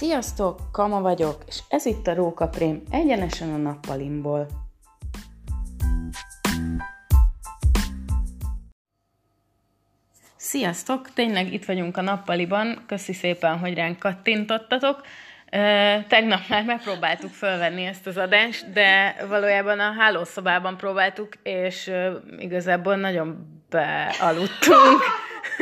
Sziasztok, Kama vagyok, és ez itt a Rókaprém, egyenesen a nappalimból. Sziasztok, tényleg itt vagyunk a nappaliban, köszi szépen, hogy ránk kattintottatok. Tegnap már megpróbáltuk fölvenni ezt az adást, de valójában a hálószobában próbáltuk, és igazából nagyon bealudtunk.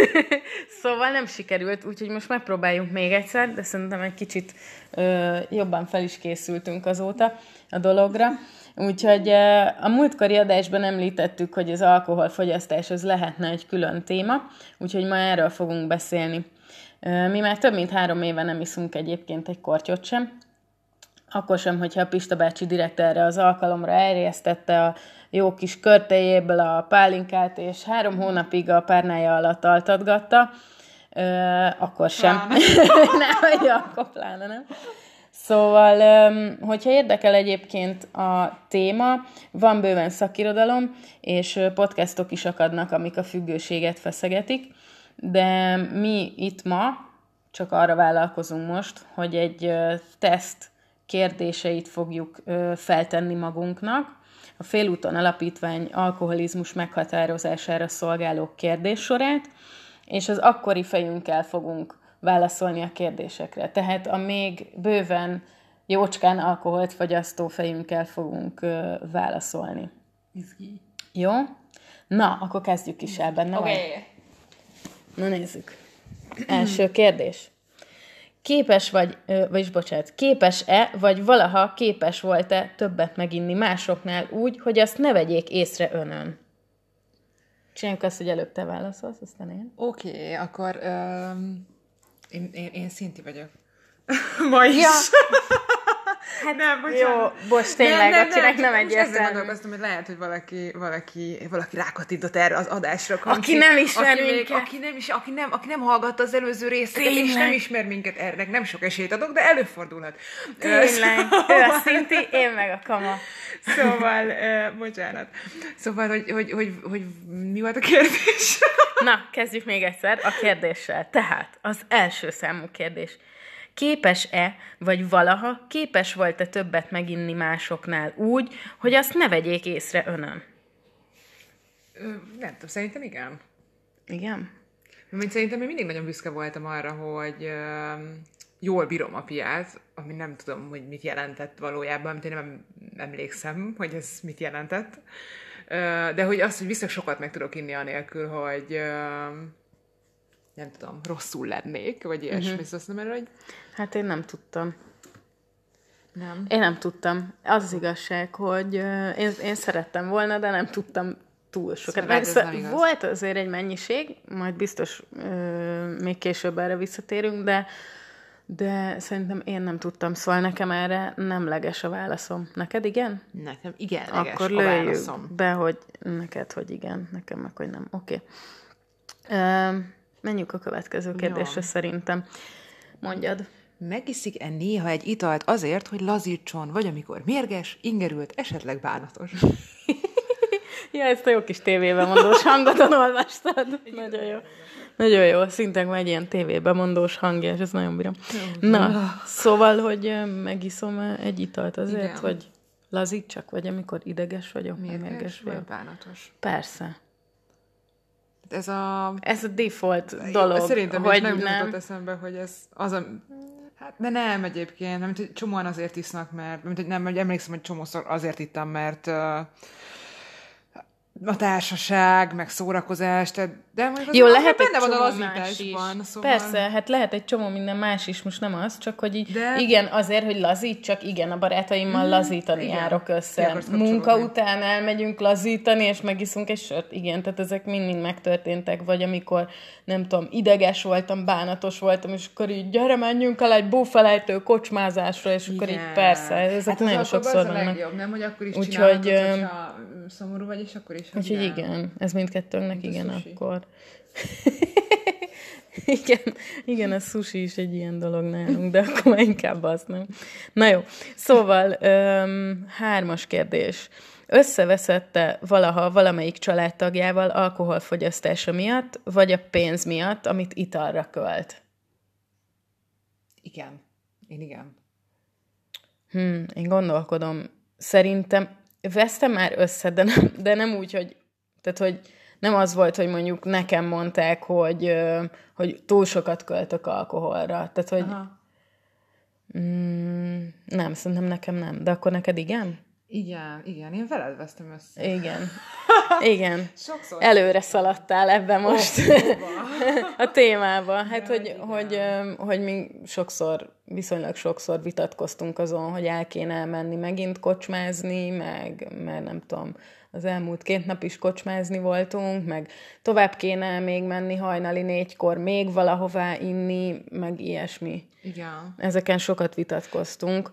szóval nem sikerült, úgyhogy most megpróbáljunk még egyszer, de szerintem egy kicsit ö, jobban fel is készültünk azóta a dologra. Úgyhogy a múltkori adásban említettük, hogy az alkoholfogyasztás az lehetne egy külön téma, úgyhogy ma erről fogunk beszélni. Mi már több mint három éve nem iszunk egyébként egy kortyot sem, akkor sem, hogyha a Pista bácsi direkt erre az alkalomra elrésztette a jó kis körtejéből a pálinkát, és három hónapig a párnája alatt altatgatta, akkor sem. nem, akkor pláne nem. Szóval, hogyha érdekel egyébként a téma, van bőven szakirodalom, és podcastok is akadnak, amik a függőséget feszegetik, de mi itt ma csak arra vállalkozunk most, hogy egy teszt kérdéseit fogjuk feltenni magunknak, a Félúton Alapítvány alkoholizmus meghatározására szolgáló kérdéssorát, és az akkori fejünkkel fogunk válaszolni a kérdésekre. Tehát a még bőven jócskán alkoholt fogyasztó fejünkkel fogunk ö, válaszolni. Izgi. Jó? Na, akkor kezdjük is el benne. Oké. Okay. Na nézzük. Első kérdés. Képes vagy, vagyis bocsánat, képes-e, vagy valaha képes volt-e többet meginni másoknál úgy, hogy azt ne vegyék észre önön? Csináljuk azt, hogy előbb te válaszolsz, aztán én. Oké, okay, akkor um, én, én, én szinti vagyok. Ma is. Ja. Hát nem, bocsánat. Jó, bocs, tényleg, nem, nem, nem, nem egyértelmű. Ezzel gondolkoztam, hogy lehet, hogy valaki, valaki, valaki rákattintott erre az adásra. Kamci, aki nem ismer aki minket. Még, aki, nem is, aki, nem, aki nem hallgatta az előző részeket, és nem ismer minket, erre nem sok esélyt adok, de előfordulhat. Tényleg, ő a szinti, én meg a kama. Szóval, uh, bocsánat. Szóval, hogy, hogy, hogy, hogy mi volt a kérdés? Na, kezdjük még egyszer a kérdéssel. Tehát, az első számú kérdés. Képes-e, vagy valaha képes volt-e többet meginni másoknál úgy, hogy azt ne vegyék észre önön? Ö, nem tudom, szerintem igen. Igen? Mert szerintem én mindig nagyon büszke voltam arra, hogy ö, jól bírom a piát, ami nem tudom, hogy mit jelentett valójában, amit én nem emlékszem, hogy ez mit jelentett. Ö, de hogy azt, hogy viszont sokat meg tudok inni anélkül, hogy nem tudom, rosszul lennék, vagy ilyesmi. Uh-huh. Szóval nem hogy... Hát én nem tudtam. Nem? Én nem tudtam. Az az igazság, hogy én, én szerettem volna, de nem tudtam túl sokat. Szóval ez nem igaz. volt azért egy mennyiség, majd biztos uh, még később erre visszatérünk, de de szerintem én nem tudtam, szóval nekem erre nemleges a válaszom. Neked igen? Nekem igen, Akkor a válaszom. be, hogy neked, hogy igen, nekem meg, hogy nem. Oké. Okay. Menjünk a következő kérdésre Jó. szerintem. Mondjad. Megiszik-e néha egy italt azért, hogy lazítson, vagy amikor mérges, ingerült, esetleg bánatos? Ja, ezt a jó kis tévében mondós hangodon olvastad. Nagyon jó. Nagyon jó, szintén van egy ilyen tévében mondós hangja, és ezt nagyon bírom. Na, szóval, hogy megiszom ö, egy italt azért, Igen. hogy lazítsak, vagy amikor ideges vagyok, mérges Mérges, vagy vagyok. bánatos? Persze. Ez a... Ez a default dolog, Szerintem hogy nem, nem. jutott eszembe, hogy ez az a... Hát, de nem egyébként, hogy csomóan azért isznak, mert mint, nem, hogy emlékszem, hogy csomószor azért ittam, mert uh, a társaság, meg szórakozás, tehát, de mondjuk Jó, lehet egy benne van a lazításban, szóval... Persze, hát lehet egy csomó minden más is, most nem az, csak hogy így, De- igen, azért, hogy lazít, csak igen, a barátaimmal lazítani igen. járok össze. Munka után elmegyünk lazítani, és megiszunk egy sört. Igen, tehát ezek mind-mind megtörténtek, vagy amikor, nem tudom, ideges voltam, bánatos voltam, és akkor így gyere, menjünk el egy búfelejtő kocsmázásra, és akkor így Igen. persze, ezek hát nagyon sokszor vannak. legjobb, nem? Hogy akkor is Úgyhogy, hogyha mm, szomorú vagy, és akkor is. Hogy Úgyhogy igen, ez mindkettőnknek Mint igen, akkor. igen, igen, a sushi is egy ilyen dolog nálunk, de akkor már inkább az, nem? Na jó, szóval öm, hármas kérdés. Összeveszette valaha valamelyik családtagjával alkoholfogyasztása miatt, vagy a pénz miatt, amit italra költ? Igen. Én igen. Hmm, én gondolkodom. Szerintem vesztem már össze, de nem, de nem úgy, hogy, tehát, hogy nem az volt, hogy mondjuk nekem mondták, hogy, hogy túl sokat költök alkoholra. Tehát, hogy mm, nem, szerintem nekem nem. De akkor neked igen? Igen, igen, én veled vesztem össze. Igen. Igen. Sokszor. Előre szaladtál ebbe most oh, a témába. Hát, ja, hogy, hogy, hogy mi sokszor, viszonylag sokszor vitatkoztunk azon, hogy el kéne menni megint kocsmázni, meg, mert nem tudom, az elmúlt két nap is kocsmázni voltunk, meg tovább kéne még menni hajnali négykor még valahová inni, meg ilyesmi. Igen. Ezeken sokat vitatkoztunk.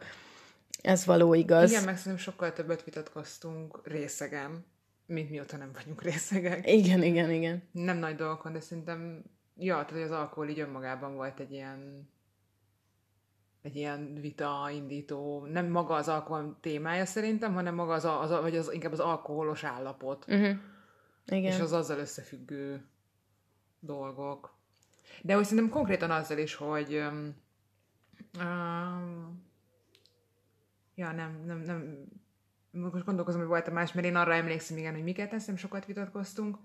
Ez való igaz. Igen, meg szerintem sokkal többet vitatkoztunk részegen, mint mióta nem vagyunk részegek. Igen, igen, igen. Nem nagy dolgokon, de szerintem, ja, tehát hogy az alkohol így önmagában volt egy ilyen egy ilyen vita indító, nem maga az alkohol témája szerintem, hanem maga az, az, vagy az inkább az alkoholos állapot. Uh-huh. Igen. És az azzal összefüggő dolgok. De hogy szerintem konkrétan azzal is, hogy um, um, ja, nem, nem, nem, most gondolkozom, hogy volt a más, mert én arra emlékszem, igen, hogy miket teszem, sokat vitatkoztunk,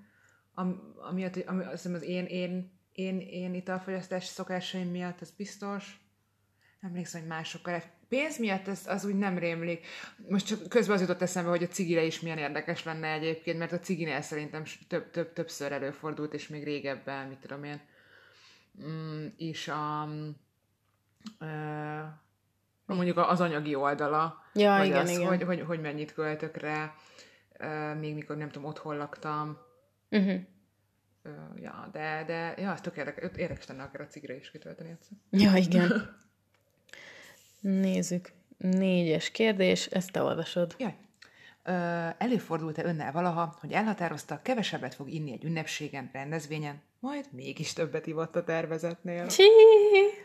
am, amiatt, ami, azt hiszem az én, én, én, én italfogyasztási szokásaim miatt, ez biztos, emlékszem, hogy másokkal. Pénz miatt ez, az úgy nem rémlik. Most csak közben az jutott eszembe, hogy a cigire is milyen érdekes lenne egyébként, mert a ciginél szerintem több, több, többször előfordult, és még régebben, mit tudom én, mm, és a, mondjuk az anyagi oldala, ja, vagy igen, az, igen. Hogy, hogy, hogy mennyit költök rá, még mikor nem tudom, otthon laktam. Uh-huh. Uh, ja, de, de ja, ez tök érdekes, érdekes lenne akár a cigre is kitölteni egyszer. Ja, igen. Nézzük. Négyes kérdés, ezt te olvasod. Jaj. Előfordult-e önnel valaha, hogy elhatározta, kevesebbet fog inni egy ünnepségen, rendezvényen, majd mégis többet ivott a tervezetnél? Csí,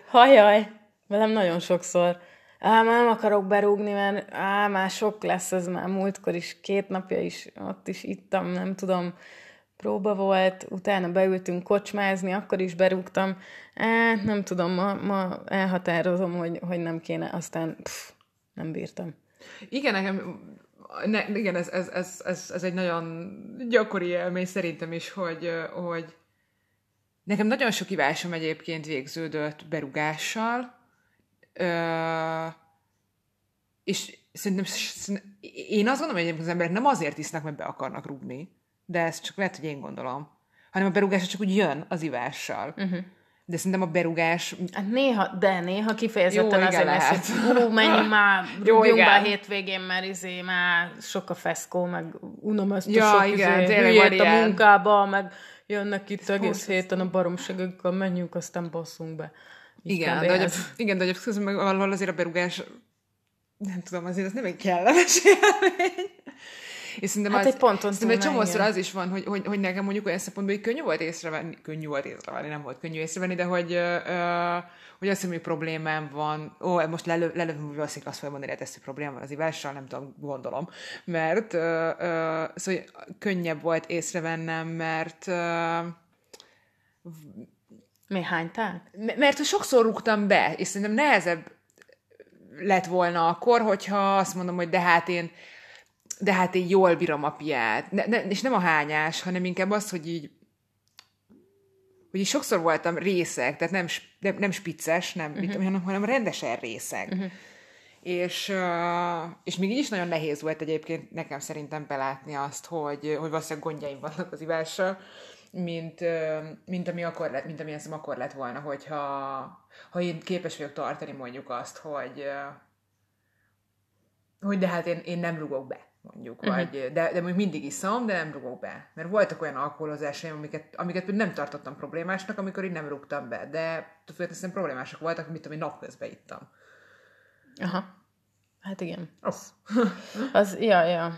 hajaj, velem nagyon sokszor. Á, már nem akarok berúgni, mert á, már sok lesz, ez már múltkor is, két napja is, ott is ittam, nem tudom, próba volt, utána beültünk kocsmázni, akkor is berúgtam. Á, nem tudom, ma, ma elhatározom, hogy, hogy nem kéne, aztán pff, nem bírtam. Igen, nekem, ne, igen, ez, ez, ez, ez, ez egy nagyon gyakori élmény szerintem is, hogy, hogy nekem nagyon sok ivásom egyébként végződött berugással, ö, és szerintem én azt gondolom, hogy az emberek nem azért isznak, mert be akarnak rúgni, de ez csak lehet, hogy én gondolom, hanem a berugás csak úgy jön az ivással. Uh-huh. De szerintem a berugás... Hát néha, de néha kifejezetten Jó, azért lesz, hogy ú, menjünk már, rúgjunk be a hétvégén, mert izé már sok a feszkó, meg unom ezt ja, a sok igen, izé, a munkába, meg jönnek itt ez egész héten a baromságokkkal, menjünk, aztán basszunk be. Igen, de, hogy igen, de hogy meg valahol azért a berugás nem tudom, azért ez nem egy kellemes élmény. És szerintem hát az, egy ponton szerintem egy csomószor az is van, hogy, hogy, hogy nekem mondjuk olyan szempontból, hogy könnyű volt észrevenni, könnyű volt észrevenni, nem volt könnyű észrevenni, de hogy, uh, hogy azt hiszem, hogy problémám van, ó, most lelövöm, hogy valószínűleg azt fogja mondani, hogy ez problémám van az ivással, nem tudom, gondolom, mert uh, uh, szóval könnyebb volt észrevennem, mert uh, mi hányták? Mert sokszor rúgtam be, és szerintem nehezebb lett volna akkor, hogyha azt mondom, hogy de hát én de hát én jól bírom a piát. Ne, ne, és nem a hányás, hanem inkább az, hogy így hogy így sokszor voltam részek, tehát nem, nem, nem spicces, nem, uh-huh. mit, hanem, hanem rendesen részek. Uh-huh. És, uh, és még így is nagyon nehéz volt egyébként nekem szerintem belátni azt, hogy, hogy valószínűleg gondjaim vannak az ivással, mint, mint ami akkor lett, mint ami ezt akkor lett volna, hogyha ha én képes vagyok tartani mondjuk azt, hogy hogy de hát én, én nem rugok be mondjuk, uh-huh. vagy, de, de mondjuk mindig iszom, de nem rugok be. Mert voltak olyan alkoholozásaim, amiket, amiket nem tartottam problémásnak, amikor én nem rúgtam be, de tulajdonképpen problémásak voltak, mit tudom, én napközben ittam. Aha. Hát igen. Az, az ja, ja,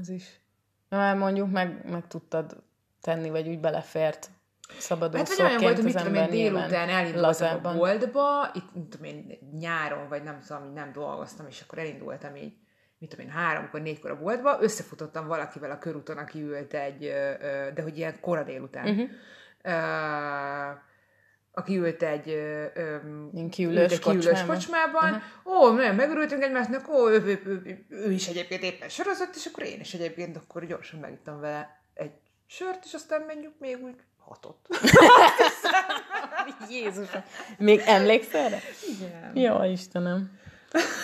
az is. Már mondjuk meg, meg tudtad tenni, vagy úgy belefért szabadon Hát vagy olyan volt, hogy mit tudom én délután elindultam a boltba, itt tudom én nyáron, vagy nem tudom, nem dolgoztam, és akkor elindultam így mit tudom én, háromkor, négykor a boltba, összefutottam valakivel a körúton, aki ült egy, de hogy ilyen kora délután. Uh-huh. aki ült egy ö, kiülős, kiülős kocsmában. Uh-huh. Ó, nagyon megörültünk egymásnak, ó, ő, ő, ő, ő, ő is egyébként éppen sorozott, és akkor én is egyébként akkor gyorsan megittem vele egy sört, és aztán menjünk még úgy hatot. Jézusom. Még emlékszel erre? Igen. Jó, Istenem.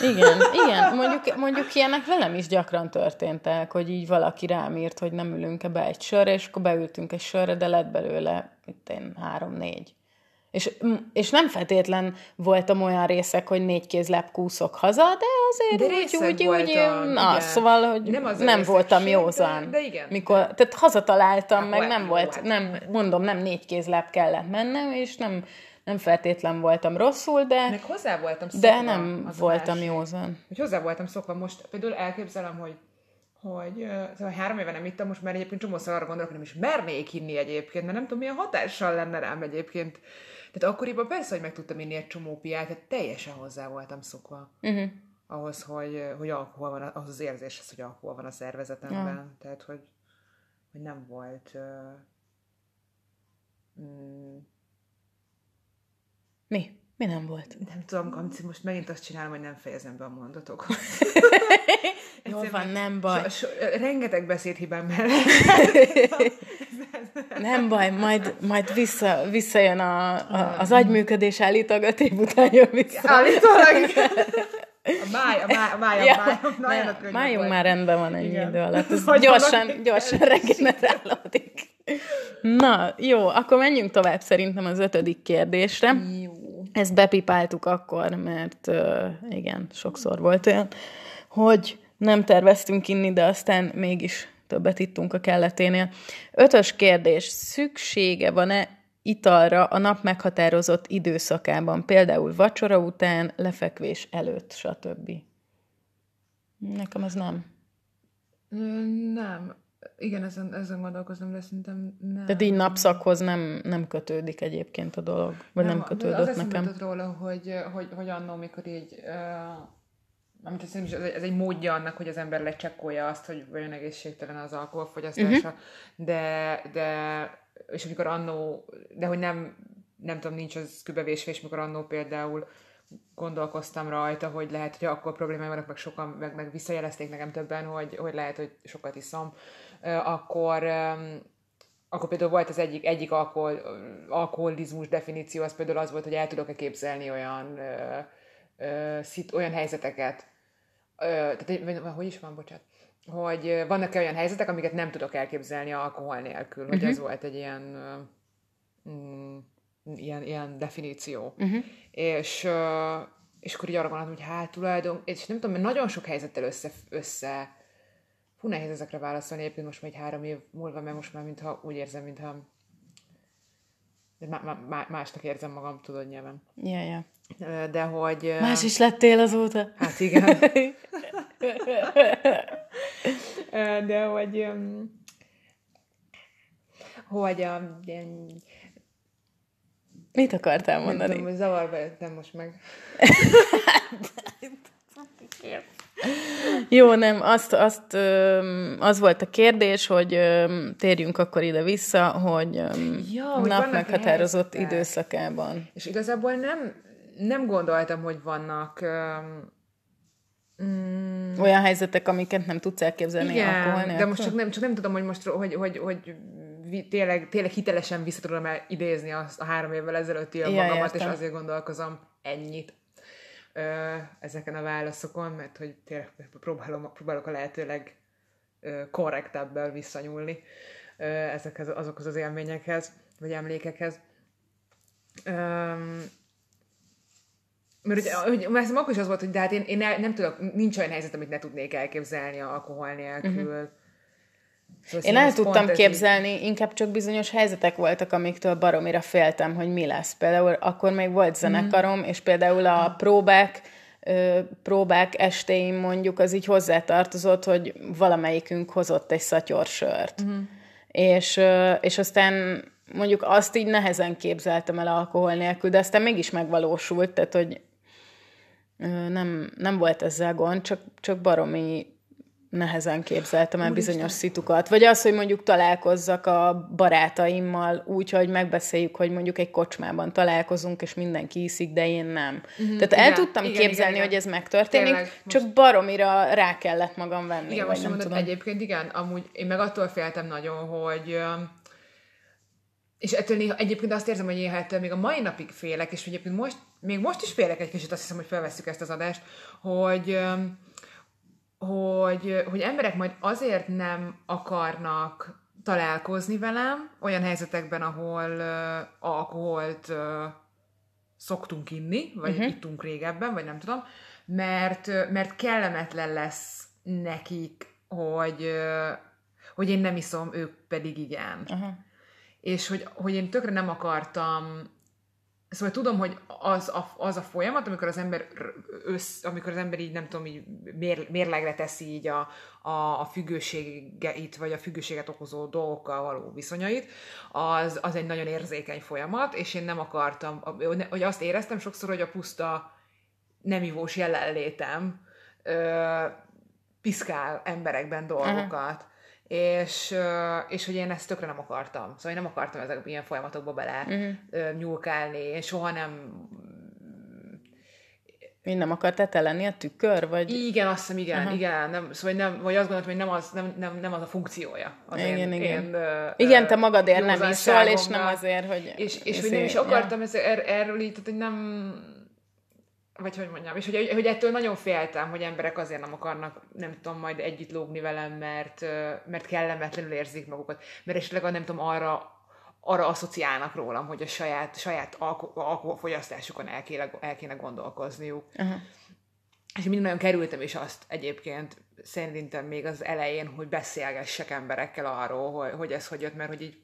Igen, igen, mondjuk, mondjuk ilyenek velem is gyakran történtek, hogy így valaki rám írt, hogy nem ülünk-e be egy sörre, és akkor beültünk egy sörre, de lett belőle, itt én három-négy. És, és nem feltétlen voltam olyan részek, hogy négy kézlep kúszok haza, de azért de úgy, úgy, úgy, na, igen. szóval, hogy nem, nem voltam józan. De, de igen. Mikor, tehát hazataláltam, hát, meg nem volt, hát. nem, mondom, nem négy kézlep kellett mennem, és nem, nem feltétlen voltam rosszul, de... Meg hozzá voltam szokva. De nem voltam józan. Hogy hozzá voltam szokva. Most például elképzelem, hogy hogy szóval három éve nem ittam, most már egyébként csomószor arra gondolok, hogy nem is mernék inni egyébként, mert nem tudom, milyen hatással lenne rám egyébként tehát akkoriban persze, hogy meg tudtam inni egy csomó piát, tehát teljesen hozzá voltam szokva. Uh-huh. Ahhoz, hogy, hogy alkohol van, ahhoz az érzéshez, hogy alkohol van a szervezetemben. Ja. Tehát, hogy, hogy nem volt... Uh, mm, Mi? Mi nem volt? Nem tudom, Kamci, most megint azt csinálom, hogy nem fejezem be a mondatokat. Jó van, nem baj. So, so, rengeteg beszédhibám mellett. nem baj, majd, majd vissza, visszajön a, a, az agyműködés állítólag év után jön vissza. Állítólag. A máj, a máj, a máj, ja, a máj, a máj májunk már rendben van ennyi Igen. idő alatt. Ez gyorsan, gyorsan regenerálódik. Na, jó, akkor menjünk tovább szerintem az ötödik kérdésre. Jó. Ezt bepipáltuk akkor, mert uh, igen, sokszor volt olyan, hogy nem terveztünk inni, de aztán mégis többet ittunk a kelleténél. Ötös kérdés. Szüksége van-e italra a nap meghatározott időszakában, például vacsora után, lefekvés előtt, stb. Nekem ez nem. Nem. Igen, ezen, ezen gondolkozom, de szerintem nem. Tehát így napszakhoz nem, nem kötődik egyébként a dolog, vagy nem, nem kötődött az nekem. Az róla, hogy, hogy, hogy annó, mikor így uh, amit hiszem, ez, ez egy módja annak, hogy az ember lecsekkolja azt, hogy vajon egészségtelen az alkoholfogyasztása, uh-huh. de, de, és amikor annó, de hogy nem, nem tudom, nincs az kübevésve, és mikor annó például gondolkoztam rajta, hogy lehet, hogy akkor problémáim vannak, meg sokan, meg, meg visszajelezték nekem többen, hogy, hogy lehet, hogy sokat iszom, akkor, akkor például volt az egyik, egyik alkohol, alkoholizmus definíció, az például az volt, hogy el tudok-e képzelni olyan, ö, szit, olyan helyzeteket, ö, tehát hogy is van, bocsánat, hogy vannak-e olyan helyzetek, amiket nem tudok elképzelni alkohol nélkül, hogy uh-huh. ez volt egy ilyen, mm, ilyen, ilyen definíció. Uh-huh. És, és akkor így arra gondoltam, hogy hát tulajdon, és nem tudom, mert nagyon sok helyzettel össze, össze Fú, nehéz ezekre válaszolni, egyébként most már egy három év múlva, mert most már mintha úgy érzem, mintha de má, má, másnak érzem magam, tudod nyilván. Ja, ja. De hogy... Más is lettél azóta. Hát igen. De hogy... Hogy a... Mit akartál mondani? Nem tudom, hogy zavarba jöttem most meg. Jó, nem, azt, azt, az volt a kérdés, hogy térjünk akkor ide-vissza, hogy ja, hogy nap meghatározott időszakában. És igazából nem, nem gondoltam, hogy vannak mm, olyan helyzetek, amiket nem tudsz elképzelni Igen, alkohol de most csak nem, csak nem tudom, hogy most, hogy, hogy, hogy tényleg, tényleg hitelesen vissza tudom idézni azt a három évvel ezelőtti ja, magamat, értem. és azért gondolkozom ennyit ezeken a válaszokon, mert hogy tényleg próbálom, próbálok a lehetőleg korrektebbel visszanyúlni ezekhez, azokhoz az élményekhez, vagy emlékekhez. Mert ugye, hogy, mert akkor is az volt, hogy de hát én, én nem tudok, nincs olyan helyzet, amit ne tudnék elképzelni a alkohol nélkül. Uh-huh. Szóval Én el tudtam képzelni, így... inkább csak bizonyos helyzetek voltak, amiktől baromira féltem, hogy mi lesz. Például akkor még volt zenekarom, mm. és például a próbák, próbák estéim mondjuk az így hozzátartozott, hogy valamelyikünk hozott egy szatyorsört. Mm. És, és aztán mondjuk azt így nehezen képzeltem el alkohol nélkül, de aztán mégis megvalósult, tehát hogy nem, nem volt ezzel gond, csak, csak baromi nehezen képzeltem el bizonyos szitukat. Vagy az, hogy mondjuk találkozzak a barátaimmal úgy, hogy megbeszéljük, hogy mondjuk egy kocsmában találkozunk, és mindenki iszik, de én nem. Mm-hmm, Tehát igen, el tudtam igen, képzelni, igen. hogy ez megtörténik, Tényleg, csak most... baromira rá kellett magam venni. Igen, most nem mondod, tudom. egyébként igen, amúgy én meg attól féltem nagyon, hogy és ettől néha egyébként azt érzem, hogy néha ettől még a mai napig félek, és egyébként most, még most is félek egy kicsit, azt hiszem, hogy felveszük ezt az adást, hogy hogy, hogy emberek majd azért nem akarnak találkozni velem olyan helyzetekben, ahol uh, alkoholt uh, szoktunk inni, vagy uh-huh. ittunk régebben, vagy nem tudom, mert, mert kellemetlen lesz nekik, hogy, uh, hogy én nem iszom, ők pedig igen. Uh-huh. És hogy, hogy én tökre nem akartam Szóval tudom, hogy az a, az a folyamat, amikor az ember össz, amikor az ember így, nem tudom, így mér, mérlegre teszi így a, a, a függőségeit, vagy a függőséget okozó dolgokkal való viszonyait, az, az egy nagyon érzékeny folyamat, és én nem akartam, hogy azt éreztem sokszor, hogy a puszta nem ivós jelenlétem ö, piszkál emberekben dolgokat. Uh-huh és, és hogy én ezt tökre nem akartam. Szóval én nem akartam ezek ilyen folyamatokba bele uh-huh. nyúlkálni, én soha nem Mind nem akartál te lenni a tükör, vagy? Igen, azt hiszem, igen, uh-huh. igen. Nem, szóval nem, vagy azt gondoltam, hogy nem az, nem, nem, nem az a funkciója. Az igen, én, igen. Én, igen, te magadért nem iszol, és nem azért, hogy... És, és hogy nem is akartam ja. ez, er, erről így, tehát, hogy nem vagy hogy mondjam, és hogy, hogy ettől nagyon féltem, hogy emberek azért nem akarnak, nem tudom, majd együtt lógni velem, mert, mert kellemetlenül érzik magukat, mert esetleg nem tudom, arra, arra asszociálnak rólam, hogy a saját, saját alko- alkoholfogyasztásukon el kéne, el kéne gondolkozniuk. Uh-huh. És mind nagyon kerültem is azt egyébként, szerintem még az elején, hogy beszélgessek emberekkel arról, hogy, hogy ez hogy jött, mert hogy így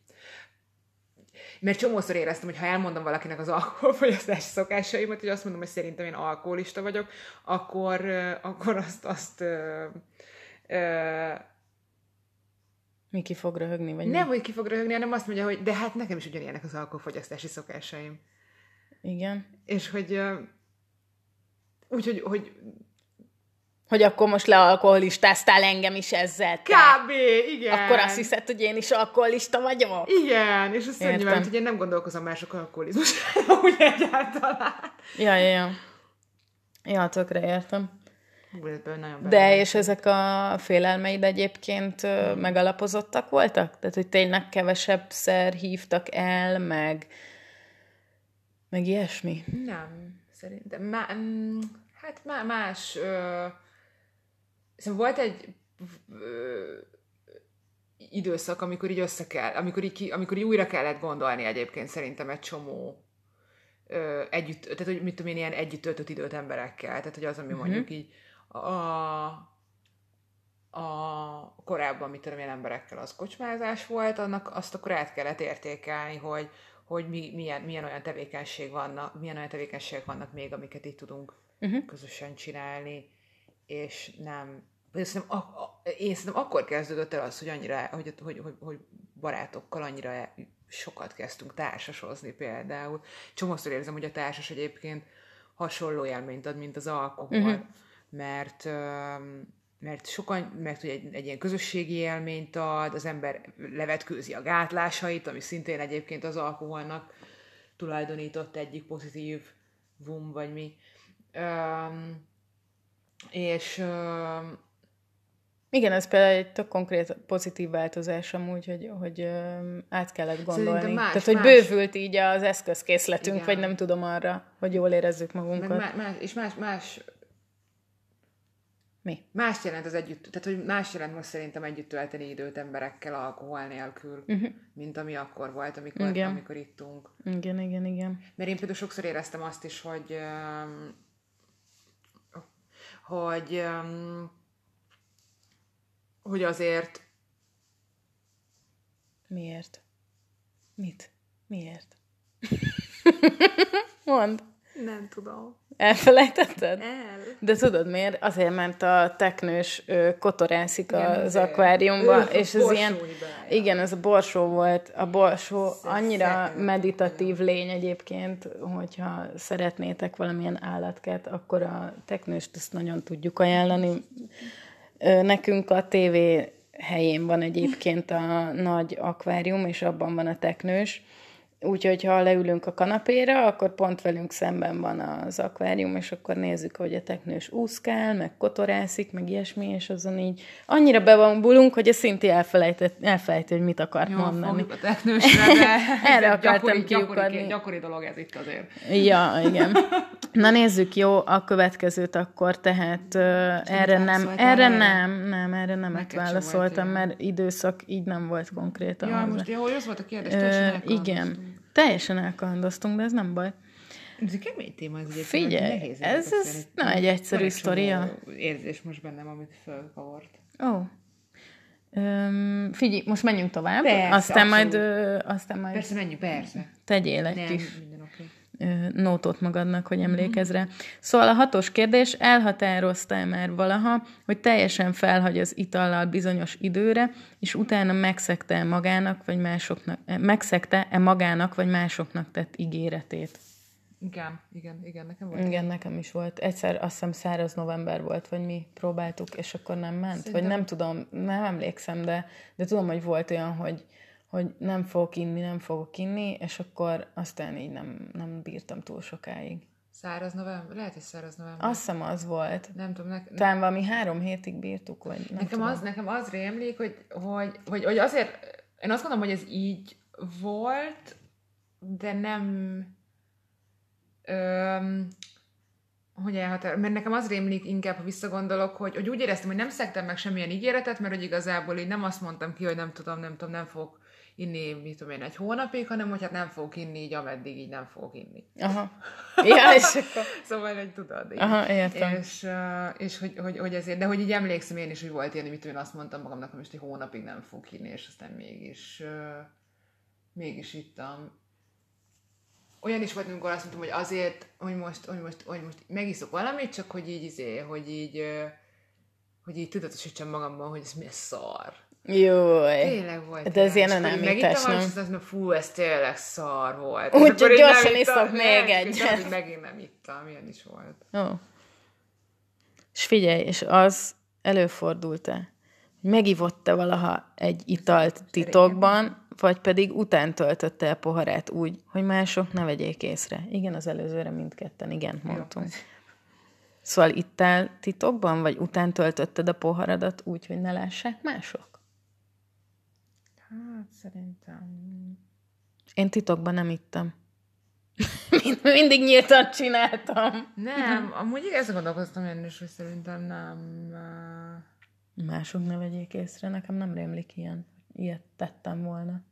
mert csomószor éreztem, hogy ha elmondom valakinek az alkoholfogyasztási szokásaimat, hogy azt mondom, hogy szerintem én alkoholista vagyok, akkor, akkor azt, azt ö, ö, mi ki fog röhögni? Vagy nem, mi? hogy ki fog röhögni, hanem azt mondja, hogy de hát nekem is ugyanilyenek az alkoholfogyasztási szokásaim. Igen. És hogy úgyhogy hogy hogy akkor most lealkoholistáztál engem is ezzel. Te. Kb. igen. Akkor azt hiszed, hogy én is alkoholista vagyok? Igen, és azt mondja, hogy én nem gondolkozom mások alkoholizmusra, úgy egyáltalán. Ja, ja, ja. Ja, tökre értem. De és ezek a félelmeid egyébként hmm. megalapozottak voltak? Tehát, hogy tényleg kevesebb szer hívtak el, meg, meg ilyesmi? Nem, szerintem. Má, mm, hát más... Ö, Szóval volt egy ö, időszak, amikor így össze kell, amikor így, amikor így újra kellett gondolni egyébként szerintem egy csomó ö, együtt, tehát hogy mit tudom én, ilyen együtt töltött időt emberekkel, tehát hogy az, ami uh-huh. mondjuk így a, a korábban, mit tudom én, emberekkel az kocsmázás volt, annak azt akkor át kellett értékelni, hogy, hogy mi, milyen, milyen olyan tevékenység vannak, milyen olyan tevékenységek vannak még, amiket itt tudunk uh-huh. közösen csinálni, és nem, vagy szerintem, a, a, én szerintem akkor kezdődött el az, hogy annyira, hogy, hogy, hogy, hogy barátokkal annyira sokat kezdtünk társasozni például. Csomószor érzem, hogy a társas egyébként hasonló élményt ad, mint az alkohol, uh-huh. mert mert sokan, mert hogy egy, egy ilyen közösségi élményt ad, az ember levetkőzi a gátlásait, ami szintén egyébként az alkoholnak tulajdonított egyik pozitív vum, vagy mi. Um, és, igen, ez például egy tök konkrét pozitív változás amúgy, hogy, hogy át kellett gondolni. más, Tehát, hogy más. bővült így az eszközkészletünk, Igen. vagy nem tudom arra, hogy jól érezzük magunkat. Meg más, és más, más mi? Más jelent az együtt, tehát hogy más jelent most szerintem együtt tölteni időt emberekkel alkohol nélkül, uh-huh. mint ami akkor volt, amikor, igen. amikor ittunk. Igen, igen, igen. Mert én például sokszor éreztem azt is, hogy hogy hogy azért... Miért? Mit? Miért? Mond. Nem tudom. Elfelejtetted? El. De tudod miért? Azért, mert a teknős ő, kotorászik igen, az akváriumban, és ez ilyen... Igen, ez a borsó volt. A borsó annyira meditatív lény egyébként, hogyha szeretnétek valamilyen állatkert, akkor a teknőst ezt nagyon tudjuk ajánlani Nekünk a TV helyén van egyébként a nagy akvárium, és abban van a teknős, Úgyhogy ha leülünk a kanapéra, akkor pont velünk szemben van az akvárium, és akkor nézzük, hogy a teknős úszkál, meg kotorászik, meg ilyesmi, és azon így annyira bevambulunk, hogy a Szinti elfelejtett, elfelejtett, hogy mit akart Jó, mondani. a teknősre, de Erre akartam gyakori, gyakori, gyakori dolog ez itt azért. Ja, igen. Na nézzük, jó, a következőt akkor, tehát uh, erre nem, erre nem, nem, erre nem válaszoltam, mert időszak így nem volt konkrétan. Ja, most jó, az volt a kérdés, uh, Igen. Teljesen elkalandoztunk, de ez nem baj. Ez egy kemény téma, ez egyébként. Figyelj, nehéz ez, ez nem egy egyszerű sztoria. érzés most bennem, amit fölkavart. Ó. Oh. Um, figyelj, most menjünk tovább, persze, aztán majd, ö, aztán majd... Persze, menjünk, persze. Tegyél egy nem, kis okay. Nótot magadnak, hogy emlékezz rá. Szóval a hatos kérdés, elhatároztál már valaha, hogy teljesen felhagy az itallal bizonyos időre, és utána megszegte magának, vagy másoknak, megszegte-e magának, vagy másoknak tett ígéretét? Igen, igen, igen, nekem volt. Igen, nekem is volt. Egyszer azt hiszem száraz november volt, vagy mi próbáltuk, és akkor nem ment. Szerintem... Vagy nem tudom, nem emlékszem, de, de tudom, hogy volt olyan, hogy, hogy nem fogok inni, nem fogok inni, és akkor aztán így nem, nem bírtam túl sokáig. Száraz november? Lehet, hogy száraz november. Azt hiszem az volt. Nem tudom. Ne, ne... Talán valami három hétig bírtuk, vagy nem nekem tudom. Az, nekem az rémlik, hogy, hogy, hogy, hogy azért, én azt gondolom, hogy ez így volt, de nem öm, hogy elhatár, mert nekem az rémlik inkább, ha visszagondolok, hogy, hogy úgy éreztem, hogy nem szektem meg semmilyen ígéretet, mert hogy igazából így nem azt mondtam ki, hogy nem tudom, nem tudom, nem fogok inni, mit tudom én, egy hónapig, hanem hogy hát nem fogok inni így, ameddig így nem fogok inni. Aha. Ja, és akkor... szóval, hogy tudod. Így. Aha, értem. És, és hogy, hogy, hogy, ezért, de hogy így emlékszem én is, hogy volt ilyen, mit én azt mondtam magamnak, hogy most egy hónapig nem fogok inni, és aztán mégis, mégis ittam olyan is volt, amikor azt mondtam, hogy azért, hogy most, hogy most, hogy most megiszok valamit, csak hogy így, izé, hogy így, hogy így tudatosítsam magamban, hogy ez mi a szar. Jó. Tényleg volt. De ez ilyen a nem ítás, nem? Azt mondom, fú, ez tényleg szar volt. Úgyhogy gyorsan iszok még egyet. És megint nem ittam, ilyen is volt. Ó. És figyelj, és az előfordult-e, hogy megivott-e valaha egy italt titokban, vagy pedig után töltötte el poharát úgy, hogy mások ne vegyék észre. Igen, az előzőre mindketten, igen, mondtunk. Jó. Szóval ittál titokban, vagy után töltötted a poharadat úgy, hogy ne lássák mások? Hát, szerintem... Én titokban nem ittam. Mind, mindig nyíltan csináltam. Nem, amúgy ezt gondolkoztam én is, hogy szerintem nem... Mások ne vegyék észre, nekem nem rémlik ilyen ilyet tettem volna.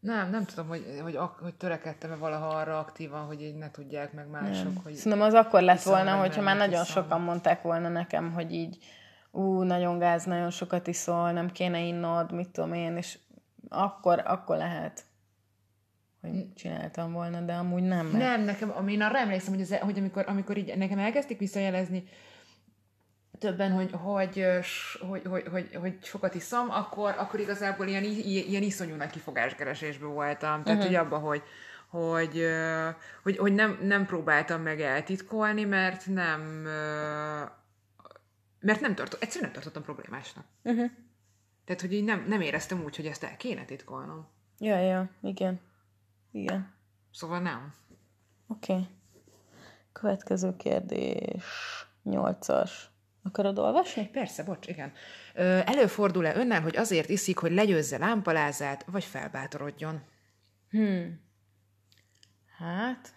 Nem, nem tudom, hogy, hogy, hogy törekedtem-e valaha arra aktívan, hogy így ne tudják meg mások. Nem. Hogy Szerintem az akkor lett volna, hogyha már nagyon sokan mondták volna nekem, hogy így ú, nagyon gáz, nagyon sokat iszol, nem kéne innod, mit tudom én, és akkor, akkor lehet, hogy csináltam volna, de amúgy nem. Mert... Nem, nekem, én arra emlékszem, hogy, az, hogy amikor, amikor így nekem elkezdték visszajelezni, többen, hogy, hogy, hogy, hogy, hogy, hogy sokat iszom, akkor, akkor igazából ilyen, ilyen iszonyú nagy kifogáskeresésben voltam. Tehát, uh-huh. hogy abban, hogy, hogy, hogy, hogy nem, nem próbáltam meg eltitkolni, mert nem mert nem tartott, egyszerűen nem tartottam problémásnak. Uh-huh. Tehát, hogy így nem, nem éreztem úgy, hogy ezt el kéne titkolnom. Ja, ja, igen. Igen. Szóval nem. Oké. Okay. Következő kérdés. Nyolcas. Akarod olvasni? Persze, bocs, igen. Előfordul-e önnel, hogy azért iszik, hogy legyőzze lámpalázát, vagy felbátorodjon? Hmm. Hát...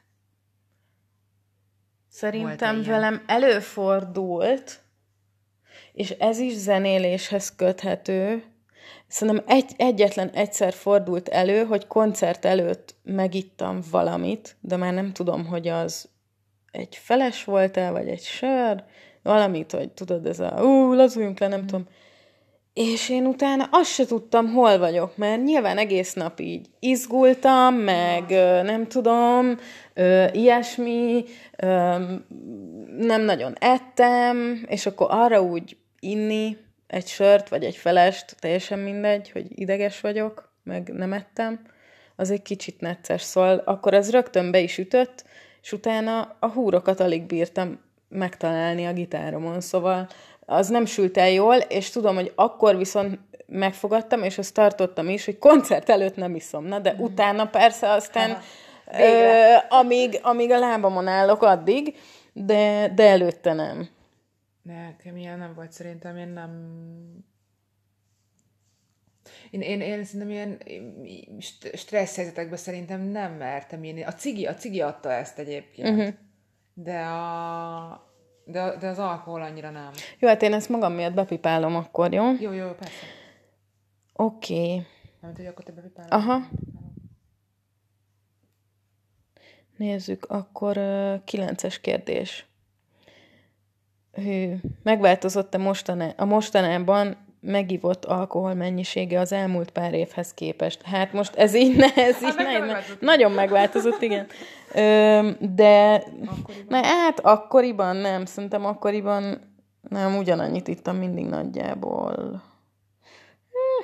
Szerintem velem előfordult, és ez is zenéléshez köthető. Szerintem egy, egyetlen egyszer fordult elő, hogy koncert előtt megittam valamit, de már nem tudom, hogy az egy feles volt-e, vagy egy sör, valamit, hogy tudod, ez a ú, lazuljunk le, nem mm. tudom. És én utána azt se tudtam, hol vagyok, mert nyilván egész nap így izgultam, meg nem tudom, ilyesmi, nem nagyon ettem, és akkor arra úgy inni egy sört, vagy egy felest, teljesen mindegy, hogy ideges vagyok, meg nem ettem, az egy kicsit necces. Szóval akkor ez rögtön be is ütött, és utána a húrokat alig bírtam megtalálni a gitáromon, szóval az nem sült el jól, és tudom, hogy akkor viszont megfogadtam, és azt tartottam is, hogy koncert előtt nem iszom. Na, de mm. utána persze aztán, ö, amíg, amíg a lábamon állok, addig, de, de előtte nem. Nekem ilyen nem volt szerintem, én nem... Én, én, én szerintem ilyen stressz helyzetekben szerintem nem mertem írni. A cigi, a cigi adta ezt egyébként. Uh-huh. De a, de, de az alkohol annyira nem. Jó, hát én ezt magam miatt bepipálom akkor, jó? Jó, jó, persze. Oké. Okay. Nem hogy akkor te bepipálod? Aha. Nézzük, akkor uh, kilences kérdés. Hű, megváltozott-e mostana, a mostanában megivott alkohol mennyisége az elmúlt pár évhez képest? Hát most ez így, ne, ez így ne, ne, nagyon megváltozott, igen. Ö, de akkoriban. Ne, hát akkoriban nem, szerintem akkoriban nem, ugyanannyit ittam mindig nagyjából.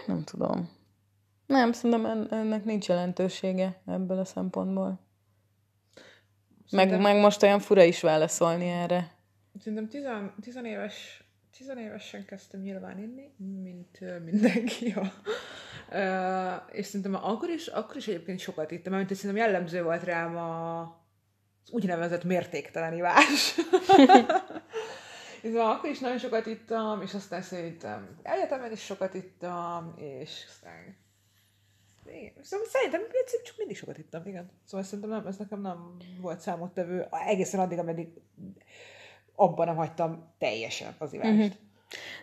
Nem tudom. Nem, szerintem ennek nincs jelentősége ebből a szempontból. Meg, meg most olyan fura is válaszolni erre. Szerintem tizen, tizenéves, tizenévesen kezdtem nyilván inni, mint mindenki. Ja. És szerintem akkor is, akkor is egyébként sokat ittam, mert szerintem jellemző volt rám a, az úgynevezett mértéktelen ivás. és akkor is nagyon sokat ittam, és aztán szerintem egyetemen is sokat ittam, és aztán igen. Szóval szerintem csak mindig sokat ittam, igen. Szóval szerintem nem, ez nekem nem volt számottevő egészen addig, ameddig abban nem hagytam teljesen az ivást. Uh-huh.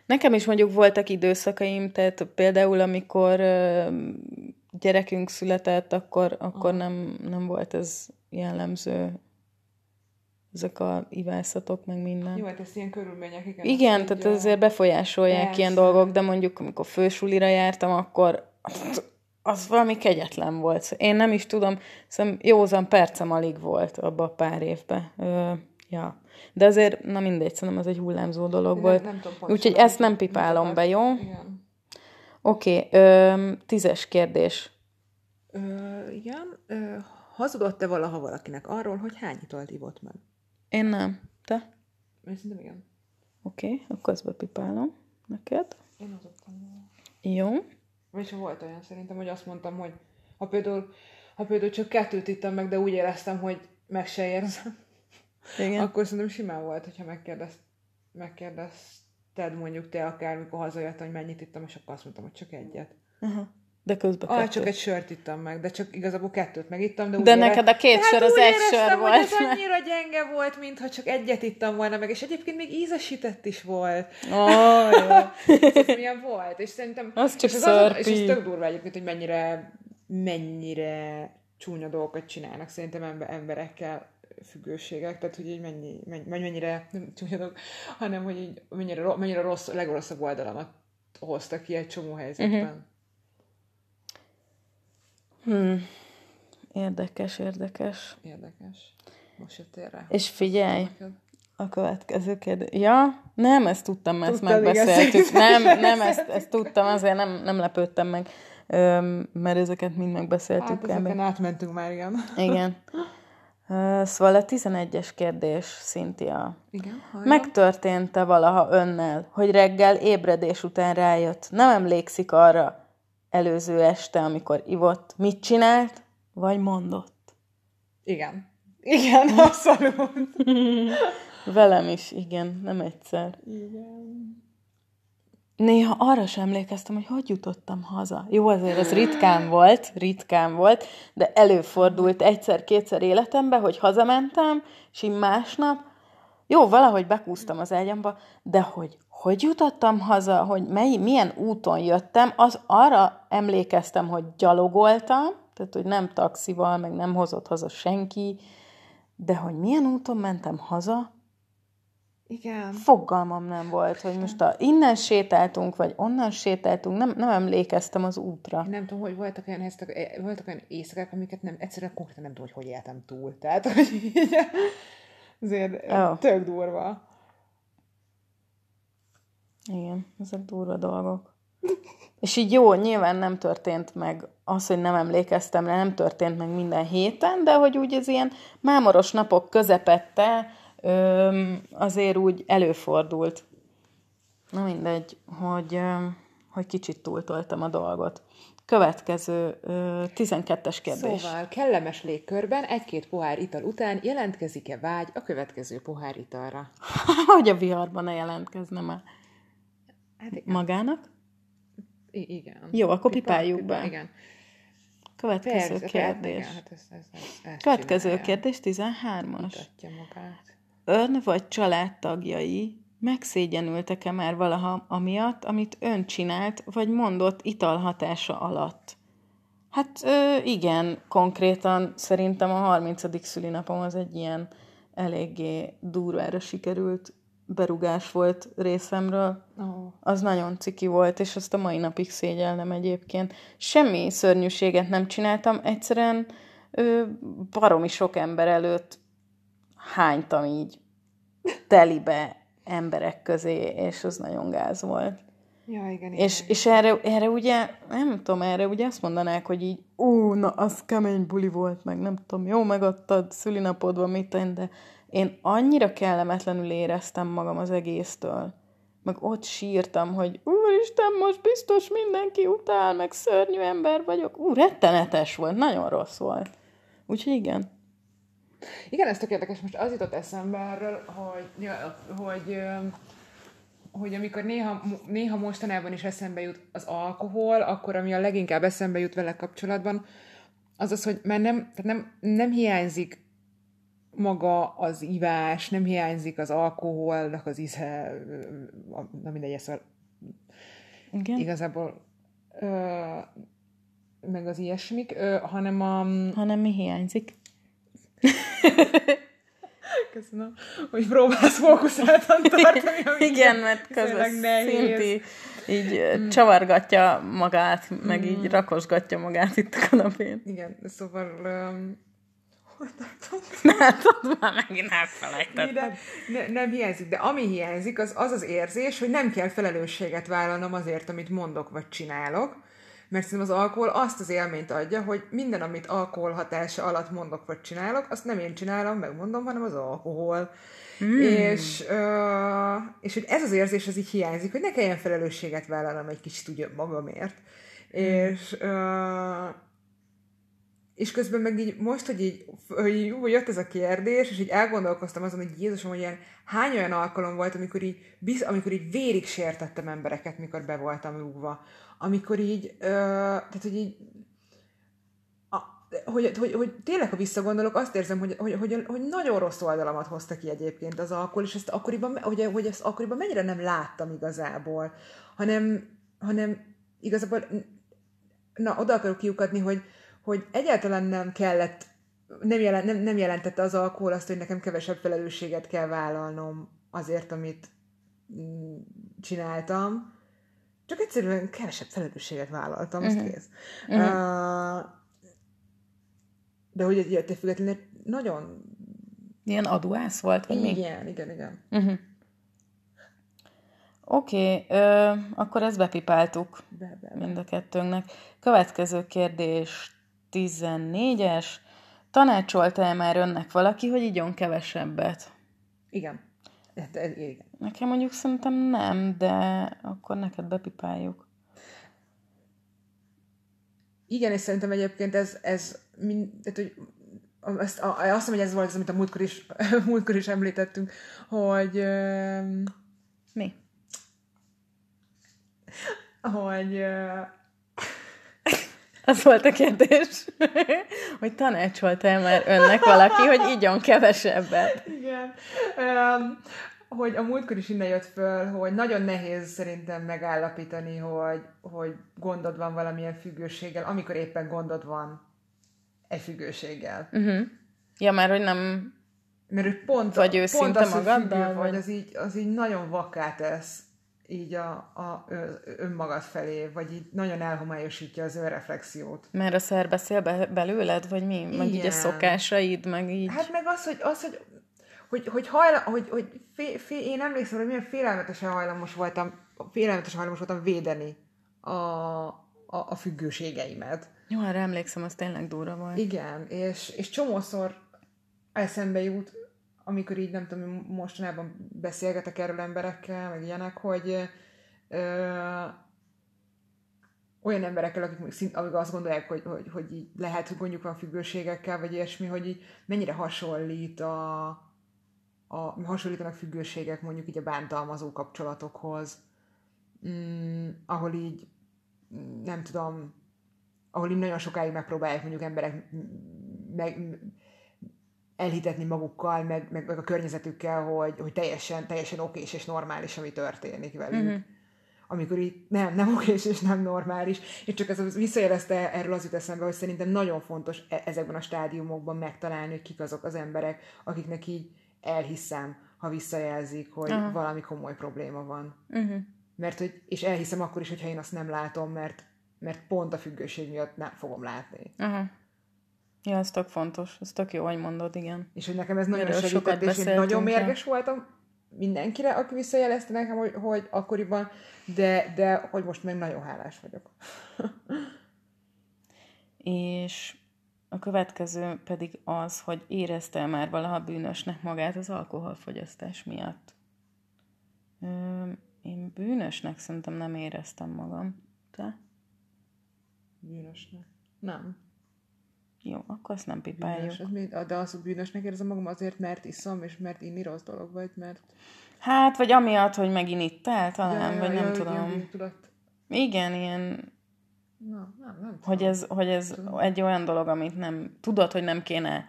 Nekem is mondjuk voltak időszakaim, tehát például amikor gyerekünk született, akkor, akkor nem, nem volt ez jellemző ezek a ivászatok, meg minden. Jó, hát ez ilyen körülmények, igen. Igen, tehát azért befolyásolják Persze. ilyen dolgok, de mondjuk amikor fősulira jártam, akkor az valami kegyetlen volt. Én nem is tudom, szóval józan percem alig volt abban a pár évben. Ja. De azért, na mindegy, szerintem az egy hullámzó dolog volt. Nem, nem Úgyhogy ezt nem pipálom be, jó? Oké, okay, tízes kérdés. Ö, igen. Ö, hazudott-e valaha valakinek arról, hogy hány italt ivott meg? Én nem. Te? Én szerintem igen. Oké, okay, akkor ezt bepipálom neked. Én hazudtam. Jó. Ha volt olyan szerintem, hogy azt mondtam, hogy ha például, ha például csak kettőt ittam meg, de úgy éreztem, hogy meg se érzem, Igen. akkor szerintem simán volt, hogyha megkérdezt, megkérdezted mondjuk te akár, mikor hazajöttem, hogy mennyit ittam, és akkor azt mondtam, hogy csak egyet. Uh-huh. De közben ah, csak egy sört ittam meg, de csak igazából kettőt megittam. De, de neked a két sör az egy sör volt. ez annyira gyenge volt, mintha csak egyet ittam volna meg, és egyébként még ízesített is volt. Oh, ez milyen volt, és szerintem... Az csak és, az, és ez tök durva egyébként, hogy mennyire, mennyire csúnya dolgokat csinálnak szerintem emberekkel függőségek, tehát hogy így mennyi, mennyi, mennyire, nem csúnya dolog, hanem hogy így mennyire, mennyire rossz, legrosszabb oldalamat hoztak ki egy csomó helyzetben. Uh-huh. Hmm. Érdekes, érdekes. Érdekes. Most jött rá. És figyelj, a következő kérdés. Ja, nem, ezt tudtam, ezt Tudtad, megbeszéltük. Nem, nem, ezt, ezt tudtam, azért nem, nem lepődtem meg, mert ezeket mind megbeszéltük. Hát ezeken átmentünk már, igen. Igen. Szóval a 11-es kérdés, Cynthia. Igen, Megtörtént-e valaha önnel, hogy reggel ébredés után rájött, nem emlékszik arra, előző este, amikor ivott, mit csinált, vagy mondott? Igen. Igen, abszolút. Velem is, igen, nem egyszer. Igen. Néha arra sem emlékeztem, hogy hogy jutottam haza. Jó, azért ez ritkán volt, ritkán volt, de előfordult egyszer-kétszer életemben, hogy hazamentem, és így másnap, jó, valahogy bekúztam az ágyamba, de hogy hogy jutottam haza, hogy mely, milyen úton jöttem, az arra emlékeztem, hogy gyalogoltam, tehát hogy nem taxival, meg nem hozott haza senki, de hogy milyen úton mentem haza, igen. Fogalmam nem volt, hogy most a, innen sétáltunk, vagy onnan sétáltunk, nem, nem emlékeztem az útra. Én nem tudom, hogy voltak olyan, helyzetek, eh, voltak olyan éjszakák, amiket nem, egyszerűen konkrétan nem tudom, hogy hogy éltem túl. Tehát, hogy így, azért oh. tök durva. Igen, ezek durva dolgok. És így jó, nyilván nem történt meg az, hogy nem emlékeztem rá, nem történt meg minden héten, de hogy úgy az ilyen mámoros napok közepette azért úgy előfordult. Na mindegy, hogy, hogy kicsit túltoltam a dolgot. Következő ö, 12-es kérdés. Szóval kellemes légkörben egy-két pohár ital után jelentkezik-e vágy a következő pohár italra? hogy a viharban ne jelentkezne már. Hát igen. Magának? I- igen. Jó, akkor Pipa- pipáljuk pipa- be. Igen. Következő Persze, kérdés. igen, hát ezt, ezt, ezt, ezt Következő csinálja. kérdés 13-as. Mutatja magát. Ön vagy családtagjai megszégyenültek-e már valaha amiatt, amit ön csinált, vagy mondott ital hatása alatt? Hát ö, igen, konkrétan szerintem a 30. szülinapom az egy ilyen eléggé durvára sikerült berugás volt részemről. Oh. Az nagyon ciki volt, és azt a mai napig szégyellem egyébként. Semmi szörnyűséget nem csináltam, egyszerűen ö, baromi sok ember előtt hánytam így telibe emberek közé, és az nagyon gáz volt. Ja, igen, igen. És, és erre, erre ugye, nem tudom, erre ugye azt mondanák, hogy így, ú, na, az kemény buli volt, meg nem tudom, jó megadtad szülinapodban, mit tenni, de én annyira kellemetlenül éreztem magam az egésztől. Meg ott sírtam, hogy úristen, most biztos mindenki utál, meg szörnyű ember vagyok. Ú, rettenetes volt, nagyon rossz volt. Úgyhogy igen. Igen, ez tök érdekes. Most az jutott eszembe erről, hogy, hogy, hogy amikor néha, néha mostanában is eszembe jut az alkohol, akkor ami a leginkább eszembe jut vele kapcsolatban, az az, hogy már nem, tehát nem, nem hiányzik maga az ivás, nem hiányzik az alkoholnak az íze, na mindegy, ez a, Igen? igazából ö, meg az ilyesmik, ö, hanem a, Hanem mi hiányzik? Köszönöm, hogy próbálsz fókuszáltan tartani. Igen, mert közben. Szinti így mm. csavargatja magát, meg így rakosgatja magát itt a kanapén. Igen, szóval... Um, hogy tartom? Hát, ott már megint elfelejtettem. De ne, nem hiányzik, de ami hiányzik, az az az érzés, hogy nem kell felelősséget vállalnom azért, amit mondok vagy csinálok, mert szerintem az alkohol azt az élményt adja, hogy minden, amit alkohol hatása alatt mondok vagy csinálok, azt nem én csinálom, megmondom, hanem az alkohol. Mm. És, uh, és hogy ez az érzés, az így hiányzik, hogy ne kelljen felelősséget vállalnom egy kicsit ugye magamért. Mm. És uh, és közben meg így most, hogy így, hogy így úgy jött ez a kérdés, és így elgondolkoztam azon, hogy Jézusom, hogy ilyen hány olyan alkalom volt, amikor így, biz, amikor így vérig sértettem embereket, mikor be voltam rúgva. Amikor így, ö, tehát hogy így, hogy, hogy, hogy tényleg, ha visszagondolok, azt érzem, hogy, hogy, hogy, hogy nagyon rossz oldalamat hozta ki egyébként az alkohol, és ezt akkoriban, hogy, hogy ezt akkoriban mennyire nem láttam igazából, hanem, hanem igazából, na, oda akarok kiukadni, hogy, hogy egyáltalán nem kellett, nem, jelent, nem, nem jelentette az alkohol azt, hogy nekem kevesebb felelősséget kell vállalnom azért, amit mm, csináltam. Csak egyszerűen kevesebb felelősséget vállaltam, uh-huh. azt kész. Uh-huh. Uh, de hogy egy te függetlenül nagyon... Ilyen aduász volt, vagy mi? Igen, igen, igen. Uh-huh. Oké, okay, akkor ezt bepipáltuk Be, be, be. mind a kettőnknek. Következő kérdés 14-es. Tanácsolta-e már önnek valaki, hogy igyon kevesebbet? Igen. Hát, ez- igen. Nekem mondjuk szerintem nem, de akkor neked bepipáljuk. Igen, és szerintem egyébként ez, ez mind, tehát, hogy azt, a, azt hiszem, hogy ez volt az, amit a múltkor is, múltkor is említettünk, hogy, Mi? hogy Az volt a kérdés, hogy tanácsolta-e már önnek valaki, hogy igyon kevesebbet? igen, öm, hogy a múltkor is innen jött föl, hogy nagyon nehéz szerintem megállapítani, hogy, hogy gondod van valamilyen függőséggel, amikor éppen gondod van egy függőséggel. Uh-huh. Ja, már hogy nem... Mert hogy pont, Vagy pont az, hogy magaddal, függő vagy, vagy- az így, az így nagyon vakká tesz így a, a önmagad felé, vagy így nagyon elhomályosítja az önreflexiót. Mert a szer beszél be, belőled, vagy mi? Meg így a Igen. szokásaid, meg így... Hát meg az, hogy, az, hogy, hogy, hogy, hajla, hogy, hogy fé, fé, én emlékszem, hogy milyen félelmetesen hajlamos voltam, félelmetesen hajlamos voltam védeni a, a, a függőségeimet. Jó, arra emlékszem, az tényleg durva volt. Igen, és, és csomószor eszembe jut, amikor így nem tudom, mostanában beszélgetek erről emberekkel, meg ilyenek, hogy, ö, olyan emberekkel, akik, szint, akik azt gondolják, hogy, hogy, hogy így lehet, hogy mondjuk van függőségekkel, vagy ilyesmi, hogy így mennyire hasonlít a, a hasonlítanak függőségek mondjuk így a bántalmazó kapcsolatokhoz, mm, ahol így nem tudom, ahol így nagyon sokáig megpróbálják mondjuk emberek meg, elhitetni magukkal, meg, meg, meg a környezetükkel, hogy, hogy teljesen, teljesen okés és normális, ami történik velük. Mm-hmm amikor így nem, nem okés és nem normális. És csak ez visszajelezte erről az jut eszembe, hogy szerintem nagyon fontos e- ezekben a stádiumokban megtalálni, hogy kik azok az emberek, akiknek így elhiszem, ha visszajelzik, hogy Aha. valami komoly probléma van. Uh-huh. Mert hogy, és elhiszem akkor is, hogyha én azt nem látom, mert, mert pont a függőség miatt nem fogom látni. Uh-huh. Ja, ez tök fontos, ez tök jó, hogy mondod, igen. És hogy nekem ez nagyon Erről segített, és én nagyon mérges voltam mindenkire, aki visszajelezte nekem, hogy, hogy akkoriban, de, de hogy most meg nagyon hálás vagyok. és a következő pedig az, hogy érezte már valaha bűnösnek magát az alkoholfogyasztás miatt. Ö, én bűnösnek szerintem nem éreztem magam. Te? Bűnösnek? Nem. Jó, akkor azt nem pipáljuk. Bűnös, az, de azt bűnösnek érzem magam azért, mert iszom, és mert inni rossz dolog vagy, mert... Hát, vagy amiatt, hogy megint itt el, talán, ja, vagy ja, nem ja, tudom. Ja, Igen, ilyen... Na, nem, nem hogy ez, hogy ez tudom. egy olyan dolog, amit nem tudod, hogy nem kéne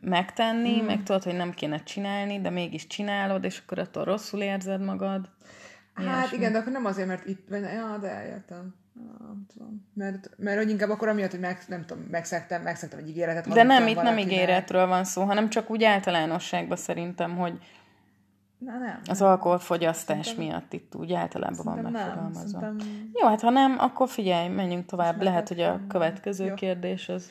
megtenni, hmm. meg tudod, hogy nem kéne csinálni, de mégis csinálod, és akkor attól rosszul érzed magad. Hát Ilyesmi. igen, de akkor nem azért, mert itt vagy, ja, de eljöttem. Nem tudom. Mert, mert hogy inkább akkor amiatt, hogy meg, nem tudom, megszektem, megszektem egy ígéretet. De nem, itt nem ígéretről van szó, hanem csak úgy általánosságban szerintem, hogy Na, nem, az alkoholfogyasztás szerintem, miatt itt úgy általában van megfogalmazva. Nem, szerintem... Jó, hát ha nem, akkor figyelj, menjünk tovább. Lehet, hogy a következő jó. kérdés az...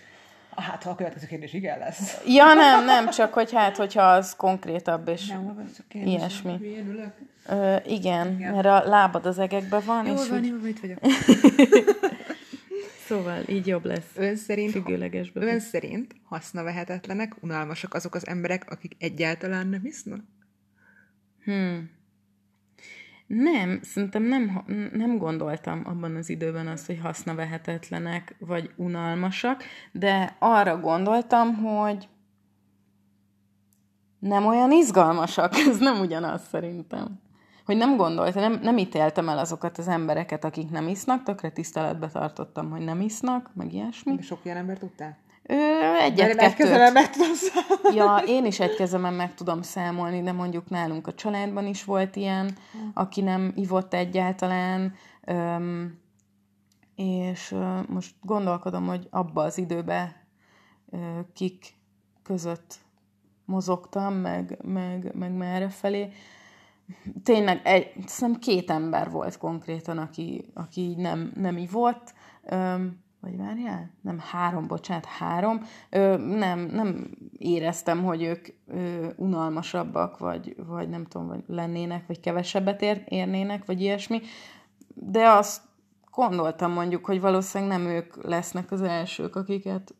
Hát, ha a következő kérdés igen lesz. Ja, nem, nem, csak hogy hát, hogyha az konkrétabb és nem, ilyesmi. Ö, igen, igen, mert a lábad az egekben van. Jó és van, úgy... jó, itt vagyok. szóval így jobb lesz. Ön szerint, ön szerint hasznavehetetlenek, unalmasak azok az emberek, akik egyáltalán nem isznak? Hmm. Nem, szerintem nem, nem gondoltam abban az időben azt, hogy hasznavehetetlenek vagy unalmasak, de arra gondoltam, hogy nem olyan izgalmasak. Ez nem ugyanaz szerintem. Hogy nem gondoltam, nem, nem ítéltem el azokat az embereket, akik nem isznak, tökre tiszteletbe tartottam, hogy nem isznak, meg ilyesmi. Sok ilyen ember tudtál? Ö, egyet, egy kezemen meg tudom számolni. Ja, én is egy kezemen meg tudom számolni, de mondjuk nálunk a családban is volt ilyen, aki nem ivott egyáltalán, öm, és ö, most gondolkodom, hogy abba az időbe ö, kik között mozogtam, meg, meg, meg merre felé. Tényleg egy, szerintem két ember volt konkrétan, aki, aki nem, nem ivott. Öm, vagy várjál? Nem, három, bocsánat, három. Ö, nem, nem éreztem, hogy ők ö, unalmasabbak, vagy, vagy nem tudom, vagy lennének, vagy kevesebbet ér, érnének, vagy ilyesmi. De azt gondoltam mondjuk, hogy valószínűleg nem ők lesznek az elsők, akiket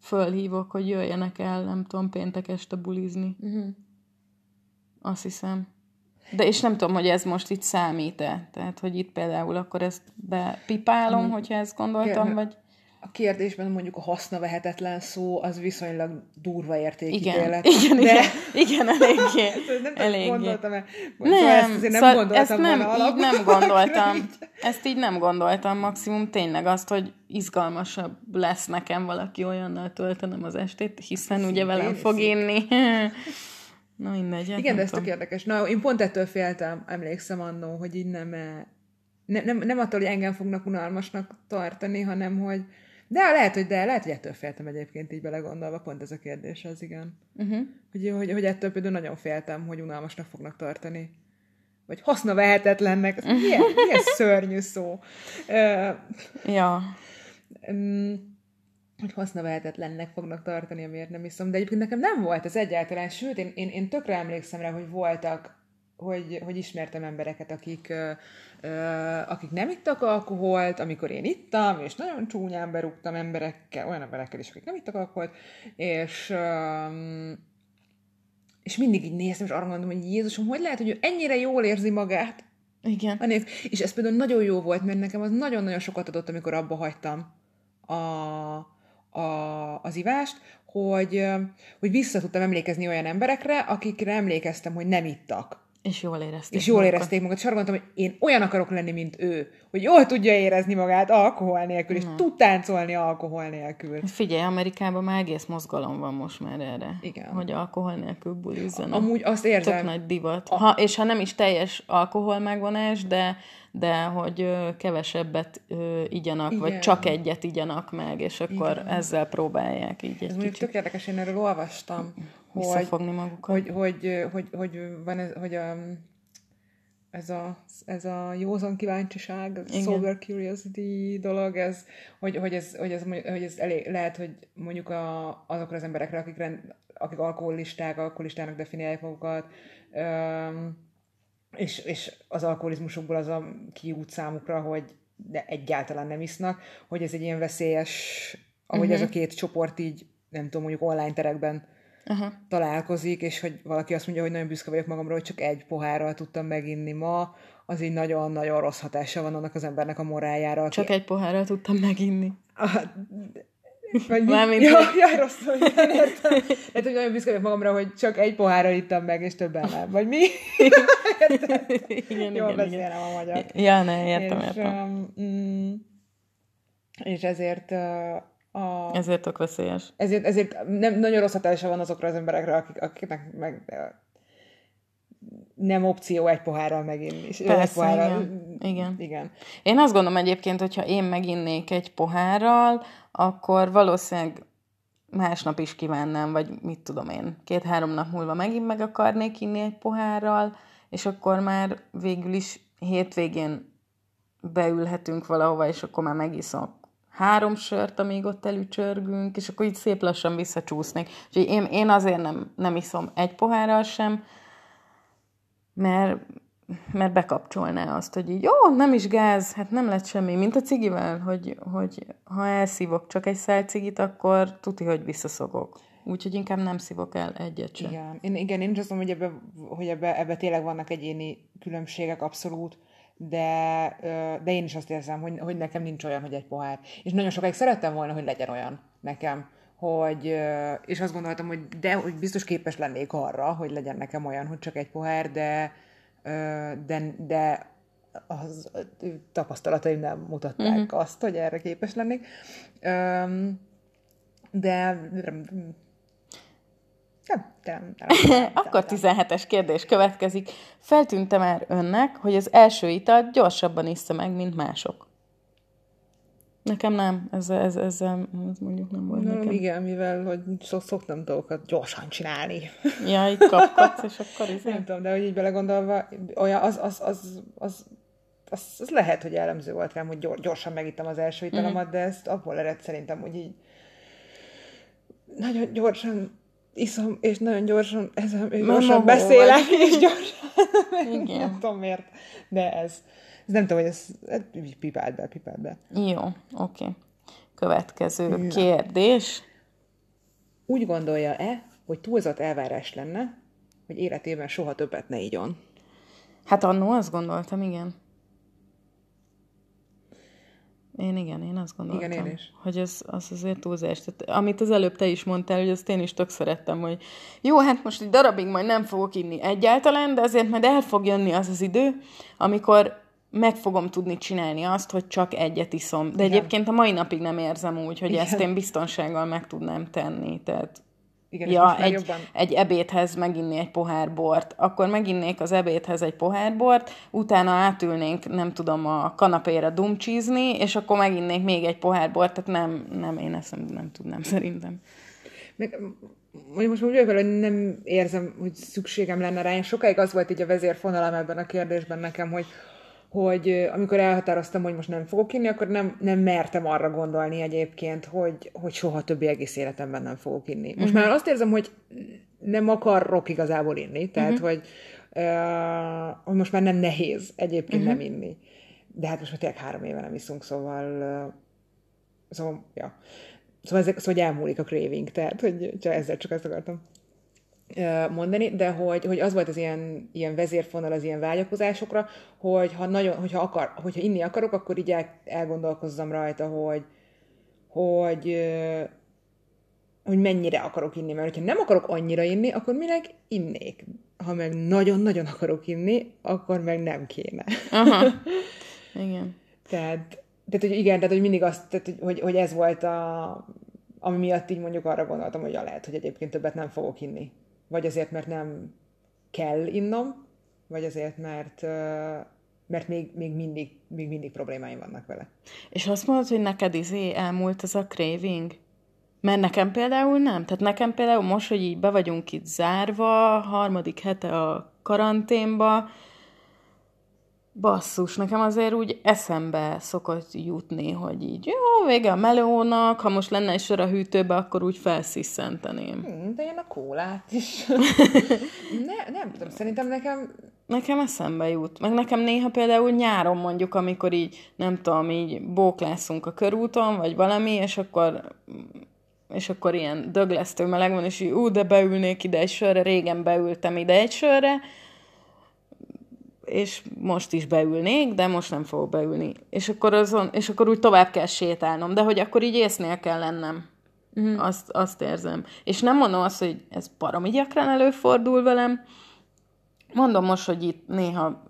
fölhívok, hogy jöjjenek el, nem tudom, péntek este bulizni. Uh-huh. Azt hiszem. De és nem tudom, hogy ez most itt számít-e. Tehát, hogy itt például akkor ezt bepipálom, hmm. hogyha ezt gondoltam, vagy... A kérdésben mondjuk a hasznavehetetlen szó, az viszonylag durva értékítélet. Igen, igen, de... igen, igen, eléggé. nem eléggé. gondoltam -e. Nem, ezt nem szóval gondoltam ezt nem, így nem gondoltam. Ezt így nem gondoltam, maximum tényleg azt, hogy izgalmasabb lesz nekem valaki olyannal töltenem az estét, hiszen ugye velem fog inni. Na mindegy. Hát Igen, de ez tök érdekes. Na, én pont ettől féltem, emlékszem annó, hogy így nem, ne, nem, nem attól, hogy engem fognak unalmasnak tartani, hanem hogy de lehet, hogy de, lehet, hogy ettől féltem egyébként így belegondolva, pont ez a kérdés az, igen. Uh-huh. Hogy, hogy, hogy ettől például nagyon féltem, hogy unalmasnak fognak tartani. Vagy haszna vehetetlennek. Ez milyen, milyen szörnyű szó. Uh, ja. Um, hogy hasznavehetetlennek fognak tartani, amiért nem iszom. De egyébként nekem nem volt ez egyáltalán, sőt, én, én, én tökre emlékszem rá, hogy voltak, hogy, hogy ismertem embereket, akik, ö, ö, akik nem ittak alkoholt, amikor én ittam, és nagyon csúnyán berúgtam emberekkel, olyan emberekkel is, akik nem ittak alkoholt, és ö, és mindig így néztem, és arra mondom, hogy Jézusom, hogy lehet, hogy ő ennyire jól érzi magát, Igen. A név. És ez például nagyon jó volt, mert nekem az nagyon-nagyon sokat adott, amikor abba hagytam a, a, az ivást, hogy, hogy vissza tudtam emlékezni olyan emberekre, akikre emlékeztem, hogy nem ittak. És jól érezték És jól magukat. érezték magukat, és arra gondoltam, hogy én olyan akarok lenni, mint ő, hogy jól tudja érezni magát alkohol nélkül, és tud táncolni alkohol nélkül. Hát Figyelj, Amerikában már egész mozgalom van most már erre. Igen. Hogy alkohol nélkül bulizzanak. Amúgy azt Tök érzem, nagy divat. Ha, és ha nem is teljes alkohol megvonás, de, de hogy kevesebbet igyanak, Igen. vagy csak egyet igyanak meg, és akkor Igen. ezzel próbálják így ez egy mondjuk tök érdekes, én erről olvastam, hogy, visszafogni magukat. hogy, hogy, hogy, hogy van ez, hogy a, ez a, ez a józan kíváncsiság, ez a sober curiosity dolog, ez, hogy, hogy ez, hogy ez, hogy ez elég, lehet, hogy mondjuk a, azokra az emberekre, akik, rend, akik alkoholisták, alkoholistának definiálják magukat, öm, és, és az alkoholizmusukból az a kiút számukra, hogy de egyáltalán nem isznak, hogy ez egy ilyen veszélyes, ahogy uh-huh. ez a két csoport így, nem tudom, mondjuk online terekben Aha. találkozik, és hogy valaki azt mondja, hogy nagyon büszke vagyok magamra, hogy csak egy pohárral tudtam meginni ma, az így nagyon-nagyon rossz hatása van annak az embernek a moráljára. Aki... Csak egy pohárral tudtam meginni. Vagy mi? Mármint, ja, hogy- ja, rosszul, igen, értem. Hát, hogy nagyon büszke vagyok magamra, hogy csak egy pohárral ittam meg, és többen nem. Vagy mi? Érted? igen, Jól igen, igen. beszélem a magyar. Ja, ne, értem, és, értem. um, mm, és ezért uh, a, Ezért tök veszélyes. ezért, ezért nem, nagyon rossz hatása van azokra az emberekre, akik, akiknek meg nem opció egy pohárral meginni. És egy Persze, pohárral, igen. Igen. igen. Én azt gondolom egyébként, hogyha én meginnék egy pohárral, akkor valószínűleg másnap is kívánnám, vagy mit tudom én, két-három nap múlva megint meg akarnék inni egy pohárral, és akkor már végül is hétvégén beülhetünk valahova, és akkor már megiszok három sört, amíg ott elücsörgünk, és akkor így szép lassan visszacsúsznék. Úgyhogy én, én azért nem, nem iszom egy pohárral sem, mert, mert bekapcsolná azt, hogy így, jó, nem is gáz, hát nem lett semmi, mint a cigivel, hogy, hogy ha elszívok csak egy szál cigit, akkor tuti, hogy visszaszogok. Úgyhogy inkább nem szívok el egyet sem. Igen, én, igen, én is azt mondom, hogy ebbe, hogy ebbe, ebbe tényleg vannak egyéni különbségek, abszolút, de, de én is azt érzem, hogy, hogy nekem nincs olyan, hogy egy pohár. És nagyon sokáig szerettem volna, hogy legyen olyan nekem, hogy, és azt gondoltam, hogy de, hogy biztos képes lennék arra, hogy legyen nekem olyan, hogy csak egy pohár, de, de, de az tapasztalataim nem mutatták uh-huh. azt, hogy erre képes lennék. De nem, nem, nem, nem, Akkor 17-es kérdés következik. Feltűnte már önnek, hogy az első italt gyorsabban iszta meg, mint mások? Nekem nem. Ez, ez, ezzel ez mondjuk nem volt Nem, nekem. igen, mivel hogy szok, szoktam dolgokat gyorsan csinálni. Ja, így kapkodsz, és akkor izé. Nem tudom, de hogy így belegondolva, olyan, az, az, az, az, az, az lehet, hogy jellemző volt rám, hogy gyor- gyorsan megittem az első italomat, Mhm. de ezt abból ered szerintem, hogy így nagyon gyorsan iszom, és nagyon gyorsan, ezem, és gyorsan mohó beszélek, vagy. és gyorsan, Igen. nem tudom miért, de ez, ez nem tudom, hogy ez, ez pipált be, pipált be. Jó, oké. Következő kérdés. Úgy gondolja-e, hogy túlzott elvárás lenne, hogy életében soha többet ne igyon? Hát annó azt gondoltam, igen. Én igen, én azt gondoltam. Igen, én is. Hogy ez az azért túlzás. Tehát, amit az előbb te is mondtál, hogy azt én is tök szerettem, hogy jó, hát most egy darabig majd nem fogok inni egyáltalán, de azért majd el fog jönni az az idő, amikor meg fogom tudni csinálni azt, hogy csak egyet iszom. De Igen. egyébként a mai napig nem érzem úgy, hogy Igen. ezt én biztonsággal meg tudnám tenni. Tehát Igen, ja, egy, jobban. egy ebédhez meginni egy pohár bort, akkor meginnék az ebédhez egy pohár bort, utána átülnénk, nem tudom, a kanapéra dumcsízni, és akkor meginnék még egy pohár bort, tehát nem, nem én ezt nem, nem tudnám szerintem. Meg, mondjuk most úgy vele, hogy nem érzem, hogy szükségem lenne rá. Én sokáig az volt így a vezérfonalam ebben a kérdésben nekem, hogy, hogy amikor elhatároztam, hogy most nem fogok inni, akkor nem, nem mertem arra gondolni egyébként, hogy, hogy soha többi egész életemben nem fogok inni. Most uh-huh. már azt érzem, hogy nem akarok igazából inni, tehát uh-huh. hogy, uh, hogy most már nem nehéz egyébként uh-huh. nem inni. De hát most már tényleg három éve nem iszunk, szóval uh, Szóval, ja. Szóval, ezek, szóval hogy elmúlik a craving, tehát, hogy csak ezzel csak ezt akartam. Mondani, de hogy, hogy az volt az ilyen, ilyen vezérfonal az ilyen vágyakozásokra, hogy ha nagyon, hogyha, akar, hogyha inni akarok, akkor így el, elgondolkozzam rajta, hogy, hogy, hogy mennyire akarok inni, mert ha nem akarok annyira inni, akkor minek innék. Ha meg nagyon-nagyon akarok inni, akkor meg nem kéne. Aha. Igen. tehát, tehát, hogy igen, tehát, hogy mindig azt, tehát, hogy, hogy ez volt a, ami miatt így mondjuk arra gondoltam, hogy ja, lehet, hogy egyébként többet nem fogok inni. Vagy azért, mert nem kell innom, vagy azért, mert, mert még, még, mindig, még mindig problémáim vannak vele. És azt mondod, hogy neked izé elmúlt ez a craving? Mert nekem például nem. Tehát nekem például most, hogy így be vagyunk itt zárva, harmadik hete a karanténba, basszus, nekem azért úgy eszembe szokott jutni, hogy így jó, vége a melónak, ha most lenne egy sor a hűtőbe, akkor úgy felsziszenteném. Hmm, de én a kólát is. ne, nem tudom, szerintem nekem... Nekem eszembe jut. Meg nekem néha például nyáron mondjuk, amikor így, nem tudom, így bóklászunk a körúton, vagy valami, és akkor és akkor ilyen döglesztő meleg van, és így, ú, de beülnék ide egy sörre, régen beültem ide egy sörre, és most is beülnék, de most nem fogok beülni. És akkor, azon, és akkor úgy tovább kell sétálnom, de hogy akkor így észnél kell lennem. Mm. Azt, azt érzem. És nem mondom azt, hogy ez baromi gyakran előfordul velem. Mondom most, hogy itt néha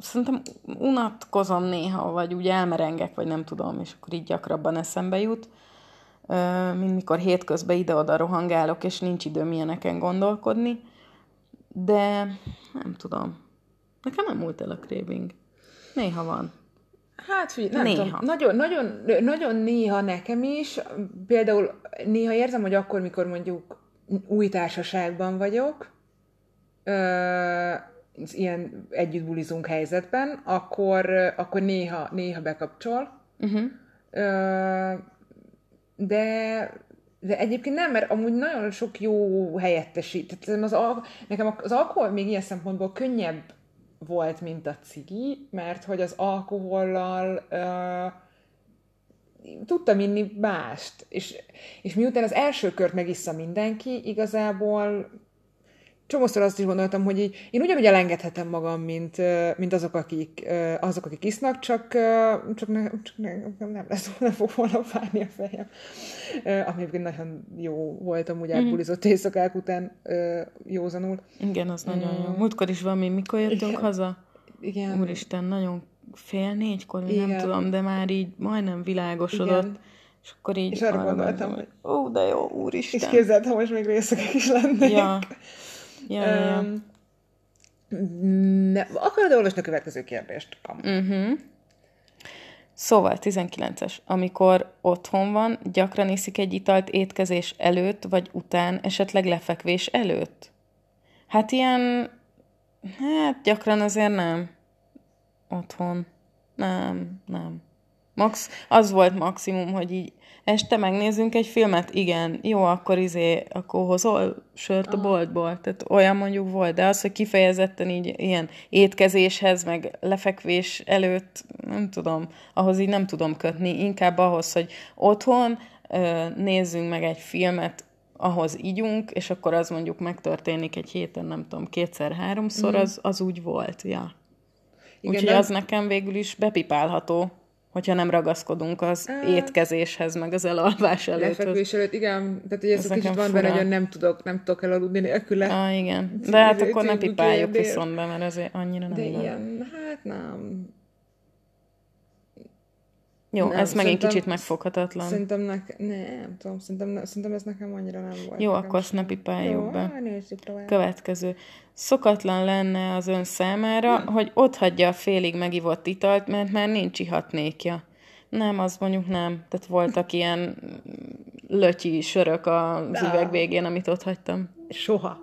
szerintem unatkozom néha, vagy úgy elmerengek, vagy nem tudom, és akkor így gyakrabban eszembe jut, mint mikor hétközben ide-oda rohangálok, és nincs időm ilyeneken gondolkodni. De nem tudom. Nekem nem múlt el a craving. Néha van. Hát figyelj, nem néha. tudom, nagyon, nagyon, nagyon néha nekem is, például néha érzem, hogy akkor, mikor mondjuk új társaságban vagyok, ö, ilyen együtt bulizunk helyzetben, akkor, akkor néha, néha bekapcsol, uh-huh. ö, de de egyébként nem, mert amúgy nagyon sok jó helyettesít. Tehát az, al- nekem az alkohol még ilyen szempontból könnyebb volt, mint a cigi, mert hogy az alkohollal uh, tudtam inni mást, és, és miután az első kört megissza mindenki, igazából csomószor azt is gondoltam, hogy így, én ugyanúgy elengedhetem magam, mint, mint azok, akik, azok, akik isznak, csak, csak, ne, csak ne, nem lesz, nem fog volna fájni a fejem. Ami egyébként nagyon jó volt, amúgy átbulizott mm. éjszakák után józanul. Igen, az mm. nagyon jó. Múltkor is valami, mikor jöttünk Igen. haza? Igen. Úristen, nagyon fél négykor, Igen. nem tudom, de már így majdnem világosodott. Igen. És akkor így és arra gondoltam, hogy ó, de jó, úristen. És képzeld, ha most még részekek is lennék. Ja. Ja. Um, ne, akarod olvasni a következő kérdést? Uh-huh. Szóval, 19-es. Amikor otthon van, gyakran iszik egy italt étkezés előtt, vagy után, esetleg lefekvés előtt? Hát ilyen... Hát gyakran azért nem. Otthon. Nem, nem. Max, az volt maximum, hogy így este megnézzünk egy filmet, igen, jó, akkor izé, akkor hozol sört a boltból, tehát olyan mondjuk volt, de az, hogy kifejezetten így ilyen étkezéshez, meg lefekvés előtt, nem tudom, ahhoz így nem tudom kötni, inkább ahhoz, hogy otthon nézzünk meg egy filmet, ahhoz ígyunk, és akkor az mondjuk megtörténik egy héten, nem tudom, kétszer-háromszor, mm. az, az úgy volt, ja. Úgyhogy az nekem végül is bepipálható hogyha nem ragaszkodunk az Á, étkezéshez, meg az elalvás előtt. Lefekvés előtt, igen. Tehát, hogy ez, ez a kicsit van benne, hogy nem tudok, nem tudok elaludni nélküle. Ah, igen. De hát akkor ne pipáljuk viszont be, mert ez annyira nem De ilyen, hát nem. Jó, nem, ez megint kicsit megfoghatatlan. Szerintem ne, nem tudom, szerintem, szerintem ez nekem annyira nem volt. Jó, akkor azt ne pipáljuk Jó, be. Nézzük Következő. Szokatlan lenne az ön számára, nem. hogy ott hagyja a félig megivott italt, mert már nincs ihatnékja. Nem, az mondjuk nem. Tehát voltak ilyen lötyi sörök az üveg végén, amit ott hagytam. Soha.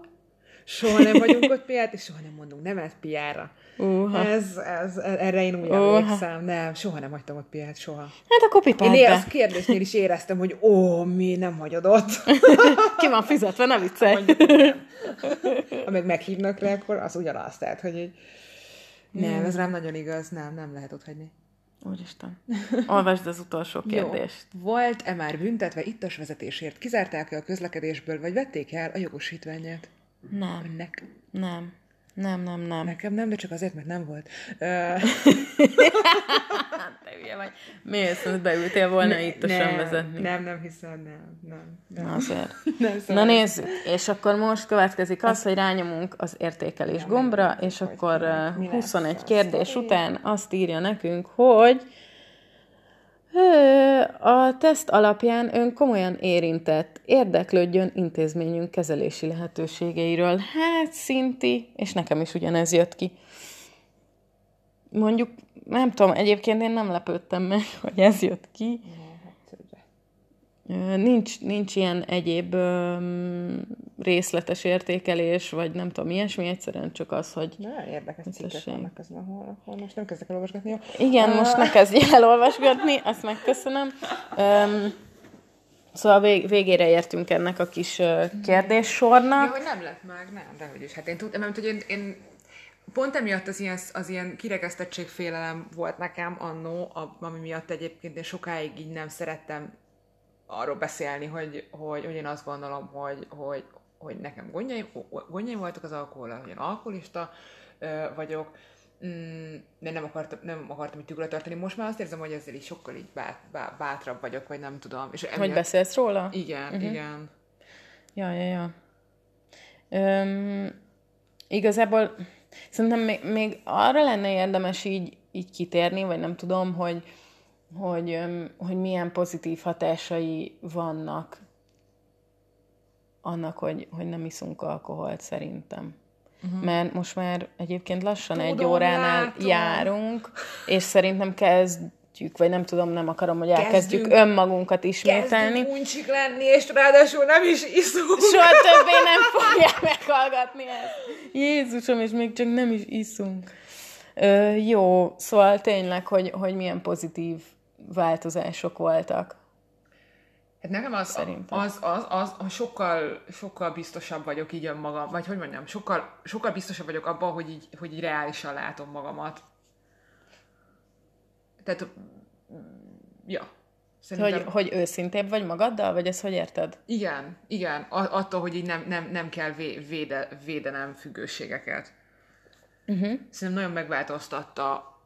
Soha nem vagyunk ott piát, és soha nem mondunk nemet piára. Uh-ha. Ez, ez, erre én úgy uh-ha. emlékszem. Nem, soha nem hagytam ott piát, soha. Hát akkor pipáld Én ezt kérdésnél is éreztem, hogy ó, mi nem hagyod ott. Ki van fizetve, ne viccelj. Ha meg meghívnak rá, akkor az ugyanaz. Tehát, hogy így, nem, ez nem nagyon igaz, nem, nem lehet ott hagyni. Úristen. Olvasd az utolsó kérdést. Jó. Volt-e már büntetve ittas vezetésért? Kizárták-e a közlekedésből, vagy vették el a jogosítványát? Nem. Önnek? Nem. Nem, nem, nem. Nekem nem, de csak azért, mert nem volt. Te hülye vagy. Miért szóval beültél volna itt a sem vezetni? Nem, nem hiszem, nem, nem. nem. Na, azért. Nem, Na szóval- nézzük, és akkor most következik az, hogy rányomunk az értékelés gombra, és akkor ö, mi lesz 21 a kérdés után azt írja nekünk, hogy a teszt alapján ön komolyan érintett, érdeklődjön intézményünk kezelési lehetőségeiről. Hát, szinti, és nekem is ugyanez jött ki. Mondjuk, nem tudom, egyébként én nem lepődtem meg, hogy ez jött ki. Ö, Nincs, nincs ilyen egyéb öm, részletes értékelés, vagy nem tudom, ilyesmi, egyszerűen csak az, hogy Nagyon érdekes cikkek vannak közben, ahol, ahol most nem kezdek el olvasgatni. Jó? igen, most ne kezdj el olvasgatni, azt megköszönöm. Öm, szóval vég, végére értünk ennek a kis Ja, kérdéssornak. hogy nem lett meg, nem, de hogy is. Hát én tudtam, mert hogy én, én pont emiatt az ilyen, az ilyen kirekesztettségfélelem volt nekem annó, ami miatt egyébként én sokáig így nem szerettem arról beszélni, hogy, hogy, hogy én azt gondolom, hogy, hogy, hogy nekem gondjaim, gondjaim voltak az alkohol, hogy én alkoholista vagyok, Mm, de nem akartam, nem akartam így tükre tartani. Most már azt érzem, hogy ezzel így sokkal így bát, bát, bátrabb vagyok, vagy nem tudom. És Hogy emiatt- beszélsz róla? Igen, uh-huh. igen. Ja, ja, ja. Öm, igazából szerintem még, még arra lenne érdemes így, így kitérni, vagy nem tudom, hogy, hogy, hogy milyen pozitív hatásai vannak annak, hogy, hogy nem iszunk alkoholt szerintem. Uh-huh. Mert most már egyébként lassan egy Tudom, óránál látom. járunk, és szerintem kezdjük, vagy nem tudom, nem akarom, hogy elkezdjük Kezdünk- önmagunkat ismételni. Kezdünk uncsik lenni, és ráadásul nem is iszunk. Soha többé nem fogják meghallgatni ezt. Jézusom, és még csak nem is iszunk. Ö, jó, szóval tényleg, hogy, hogy milyen pozitív változások voltak. Hát nekem az, Szerintem. az, az, az, az, sokkal, sokkal biztosabb vagyok így önmagam, vagy hogy mondjam, sokkal, sokkal biztosabb vagyok abban, hogy így, hogy így reálisan látom magamat. Tehát, mm, ja. Szerintem, Hogy, hogy őszintébb vagy magaddal, vagy ezt hogy érted? Igen, igen, attól, hogy így nem, nem, nem kell vé, véde, védenem függőségeket. Uh-huh. Szerintem nagyon megváltoztatta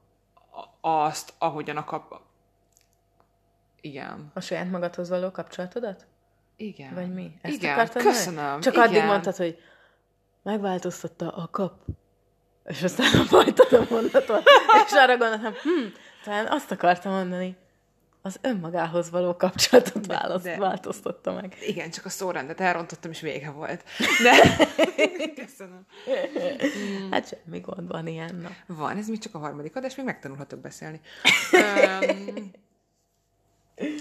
azt, ahogyan a kap... Igen. A saját magadhoz való kapcsolatodat? Igen. Vagy mi? Ezt igen, akartad köszönöm. Csak igen. addig mondtad, hogy megváltoztatta a kap. És aztán folytad a mondatot. És arra gondoltam, hm, talán azt akartam mondani. Az önmagához való kapcsolatot választ, de- változtatta meg. Igen, csak a szórendet elrontottam, és vége volt. De... Köszönöm. Hát semmi gond van ilyen nap. Van, ez még csak a harmadik adás, még megtanulhatok beszélni. Öm,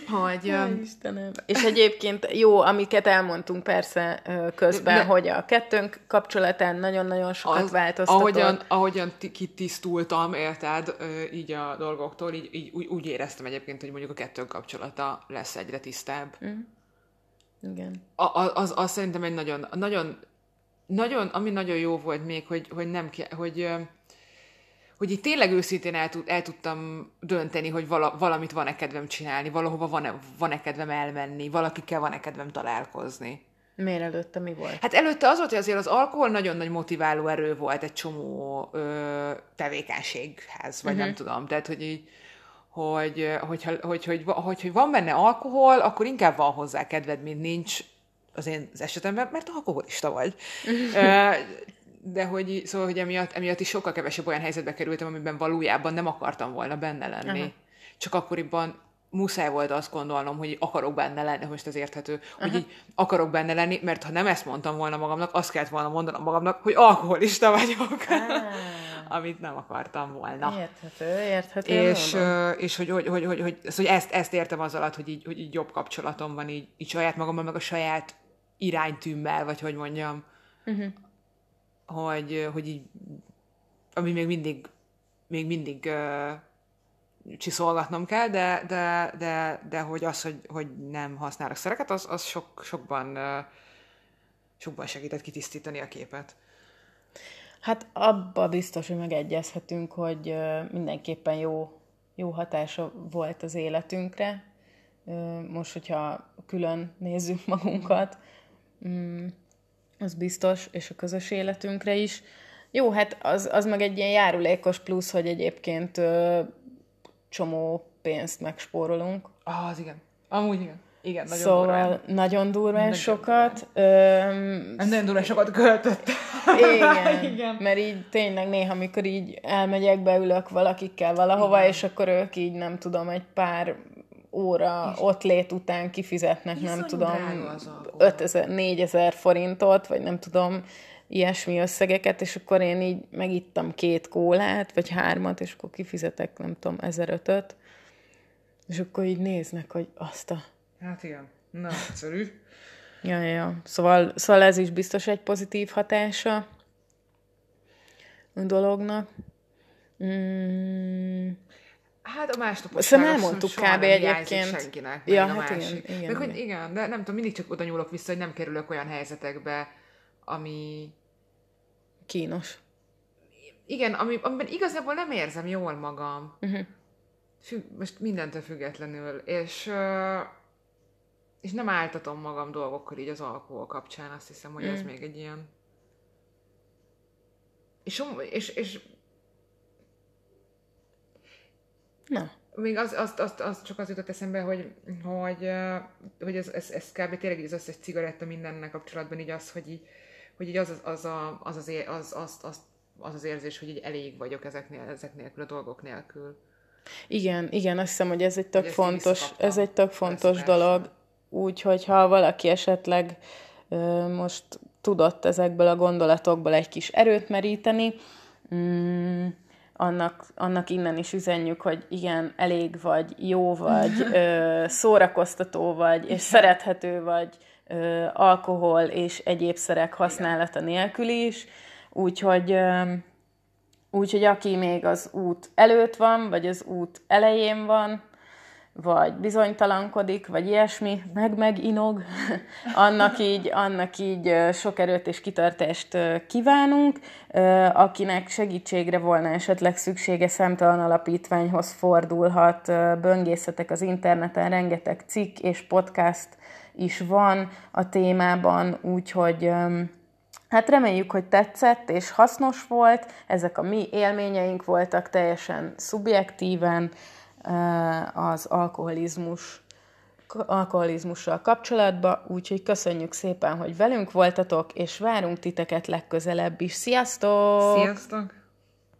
hogy... Öm, Istenem. És egyébként jó, amiket elmondtunk persze közben, De- hogy a kettőnk kapcsolatán nagyon-nagyon sokat az, változtatott. ahogyan, ahogyan ti- kitisztultam, érted, így a dolgoktól, így, így úgy, úgy éreztem egyébként, hogy mondjuk a kettőnk kapcsolata lesz egyre tisztább. Igen. A, a, az, az szerintem egy nagyon, nagyon, nagyon, ami nagyon jó volt még, hogy, hogy nem kell, hogy, hogy így tényleg őszintén el, tud, el tudtam dönteni, hogy vala, valamit van-e kedvem csinálni, valahova van-e, van-e kedvem elmenni, valakikkel van-e kedvem találkozni. Miért előtte mi volt? Hát előtte az volt, hogy azért az alkohol nagyon nagy motiváló erő volt egy csomó ö, tevékenységhez, vagy uh-huh. nem tudom. Tehát, hogy így, hogy, ö, hogyha, hogy, hogy, hogy, hogy van benne alkohol, akkor inkább van hozzá kedved, mint nincs az én az esetemben, mert alkoholista vagy. De hogy, szóval, hogy emiatt, emiatt is sokkal kevesebb olyan helyzetbe kerültem, amiben valójában nem akartam volna benne lenni. Aha. Csak akkoriban muszáj volt azt gondolnom, hogy akarok benne lenni, most ez érthető, hogy így akarok benne lenni, mert ha nem ezt mondtam volna magamnak, azt kellett volna mondanom magamnak, hogy alkoholista vagyok. Amit nem akartam volna. Érthető, érthető. És, ö, és hogy, hogy, hogy, hogy, hogy, hogy, hogy ezt, ezt értem az alatt, hogy így, hogy így jobb kapcsolatom van így, így saját magammal, meg a saját iránytűmmel, vagy hogy mondjam. Uh-huh. Hogy, hogy így, ami még mindig, még mindig uh, csiszolgatnom kell, de, de, de, de hogy az, hogy, hogy nem használok szereket, az, az sok, sokban, uh, sokban segített kitisztítani a képet. Hát abba biztos, hogy megegyezhetünk, hogy ö, mindenképpen jó, jó hatása volt az életünkre. Ö, Most, hogyha külön nézzük magunkat. Mm, az biztos, és a közös életünkre is. Jó, hát az, az meg egy ilyen járulékos plusz, hogy egyébként ö, csomó pénzt megspórolunk. Ah, az igen. Amúgy igen. Igen, nagyon szóval durván. nagyon durván nagyon sokat. Öm, nagyon durván sokat költött. Igen, igen, mert így tényleg néha, amikor így elmegyek, beülök valakikkel valahova, igen. és akkor ők így nem tudom, egy pár óra és ott lét után kifizetnek, nem tudom, 5000, 4000 forintot, vagy nem tudom, ilyesmi összegeket, és akkor én így megittam két kólát, vagy hármat, és akkor kifizetek, nem tudom, 1005-öt, és akkor így néznek, hogy azt a... Hát igen, na, egyszerű. ja, ja, szóval, szóval ez is biztos egy pozitív hatása a dolognak. Mm. Hát a másnapos Szerintem elmondtuk kb. egyébként. senkinek, ja, a hát másik. Igen, igen, meg, hogy igen, de nem tudom, mindig csak oda nyúlok vissza, hogy nem kerülök olyan helyzetekbe, ami... Kínos. Igen, ami, amiben igazából nem érzem jól magam. Uh-huh. Függ, most mindentől függetlenül. És, és nem áltatom magam dolgokkal így az alkohol kapcsán. Azt hiszem, hogy uh-huh. ez mm. még egy ilyen... És, és, és Na. Még az, az, az, az csak az jutott eszembe, hogy, hogy, hogy ez, ez, ez kb. tényleg az összes cigaretta mindennek kapcsolatban így az, hogy így, hogy így az, az, az, a, az, az, az, az, az, az, az érzés, hogy így elég vagyok ezeknél, ezek nélkül, a dolgok nélkül. Igen, igen, azt hiszem, hogy ez egy tök hogy fontos, ez egy tök fontos dolog. Úgyhogy ha valaki esetleg ö, most tudott ezekből a gondolatokból egy kis erőt meríteni, mm, annak, annak innen is üzenjük, hogy igen, elég vagy, jó vagy, ö, szórakoztató vagy, és szerethető vagy ö, alkohol és egyéb szerek használata nélkül is. Úgyhogy, ö, úgyhogy aki még az út előtt van, vagy az út elején van, vagy bizonytalankodik, vagy ilyesmi, meg meginog, annak így, annak így sok erőt és kitartást kívánunk. Akinek segítségre volna esetleg szüksége, számtalan alapítványhoz fordulhat, böngészetek az interneten, rengeteg cikk és podcast is van a témában, úgyhogy Hát reméljük, hogy tetszett és hasznos volt, ezek a mi élményeink voltak teljesen szubjektíven, az alkoholizmus alkoholizmussal kapcsolatba, úgyhogy köszönjük szépen, hogy velünk voltatok, és várunk titeket legközelebb is. Sziasztok! Sziasztok!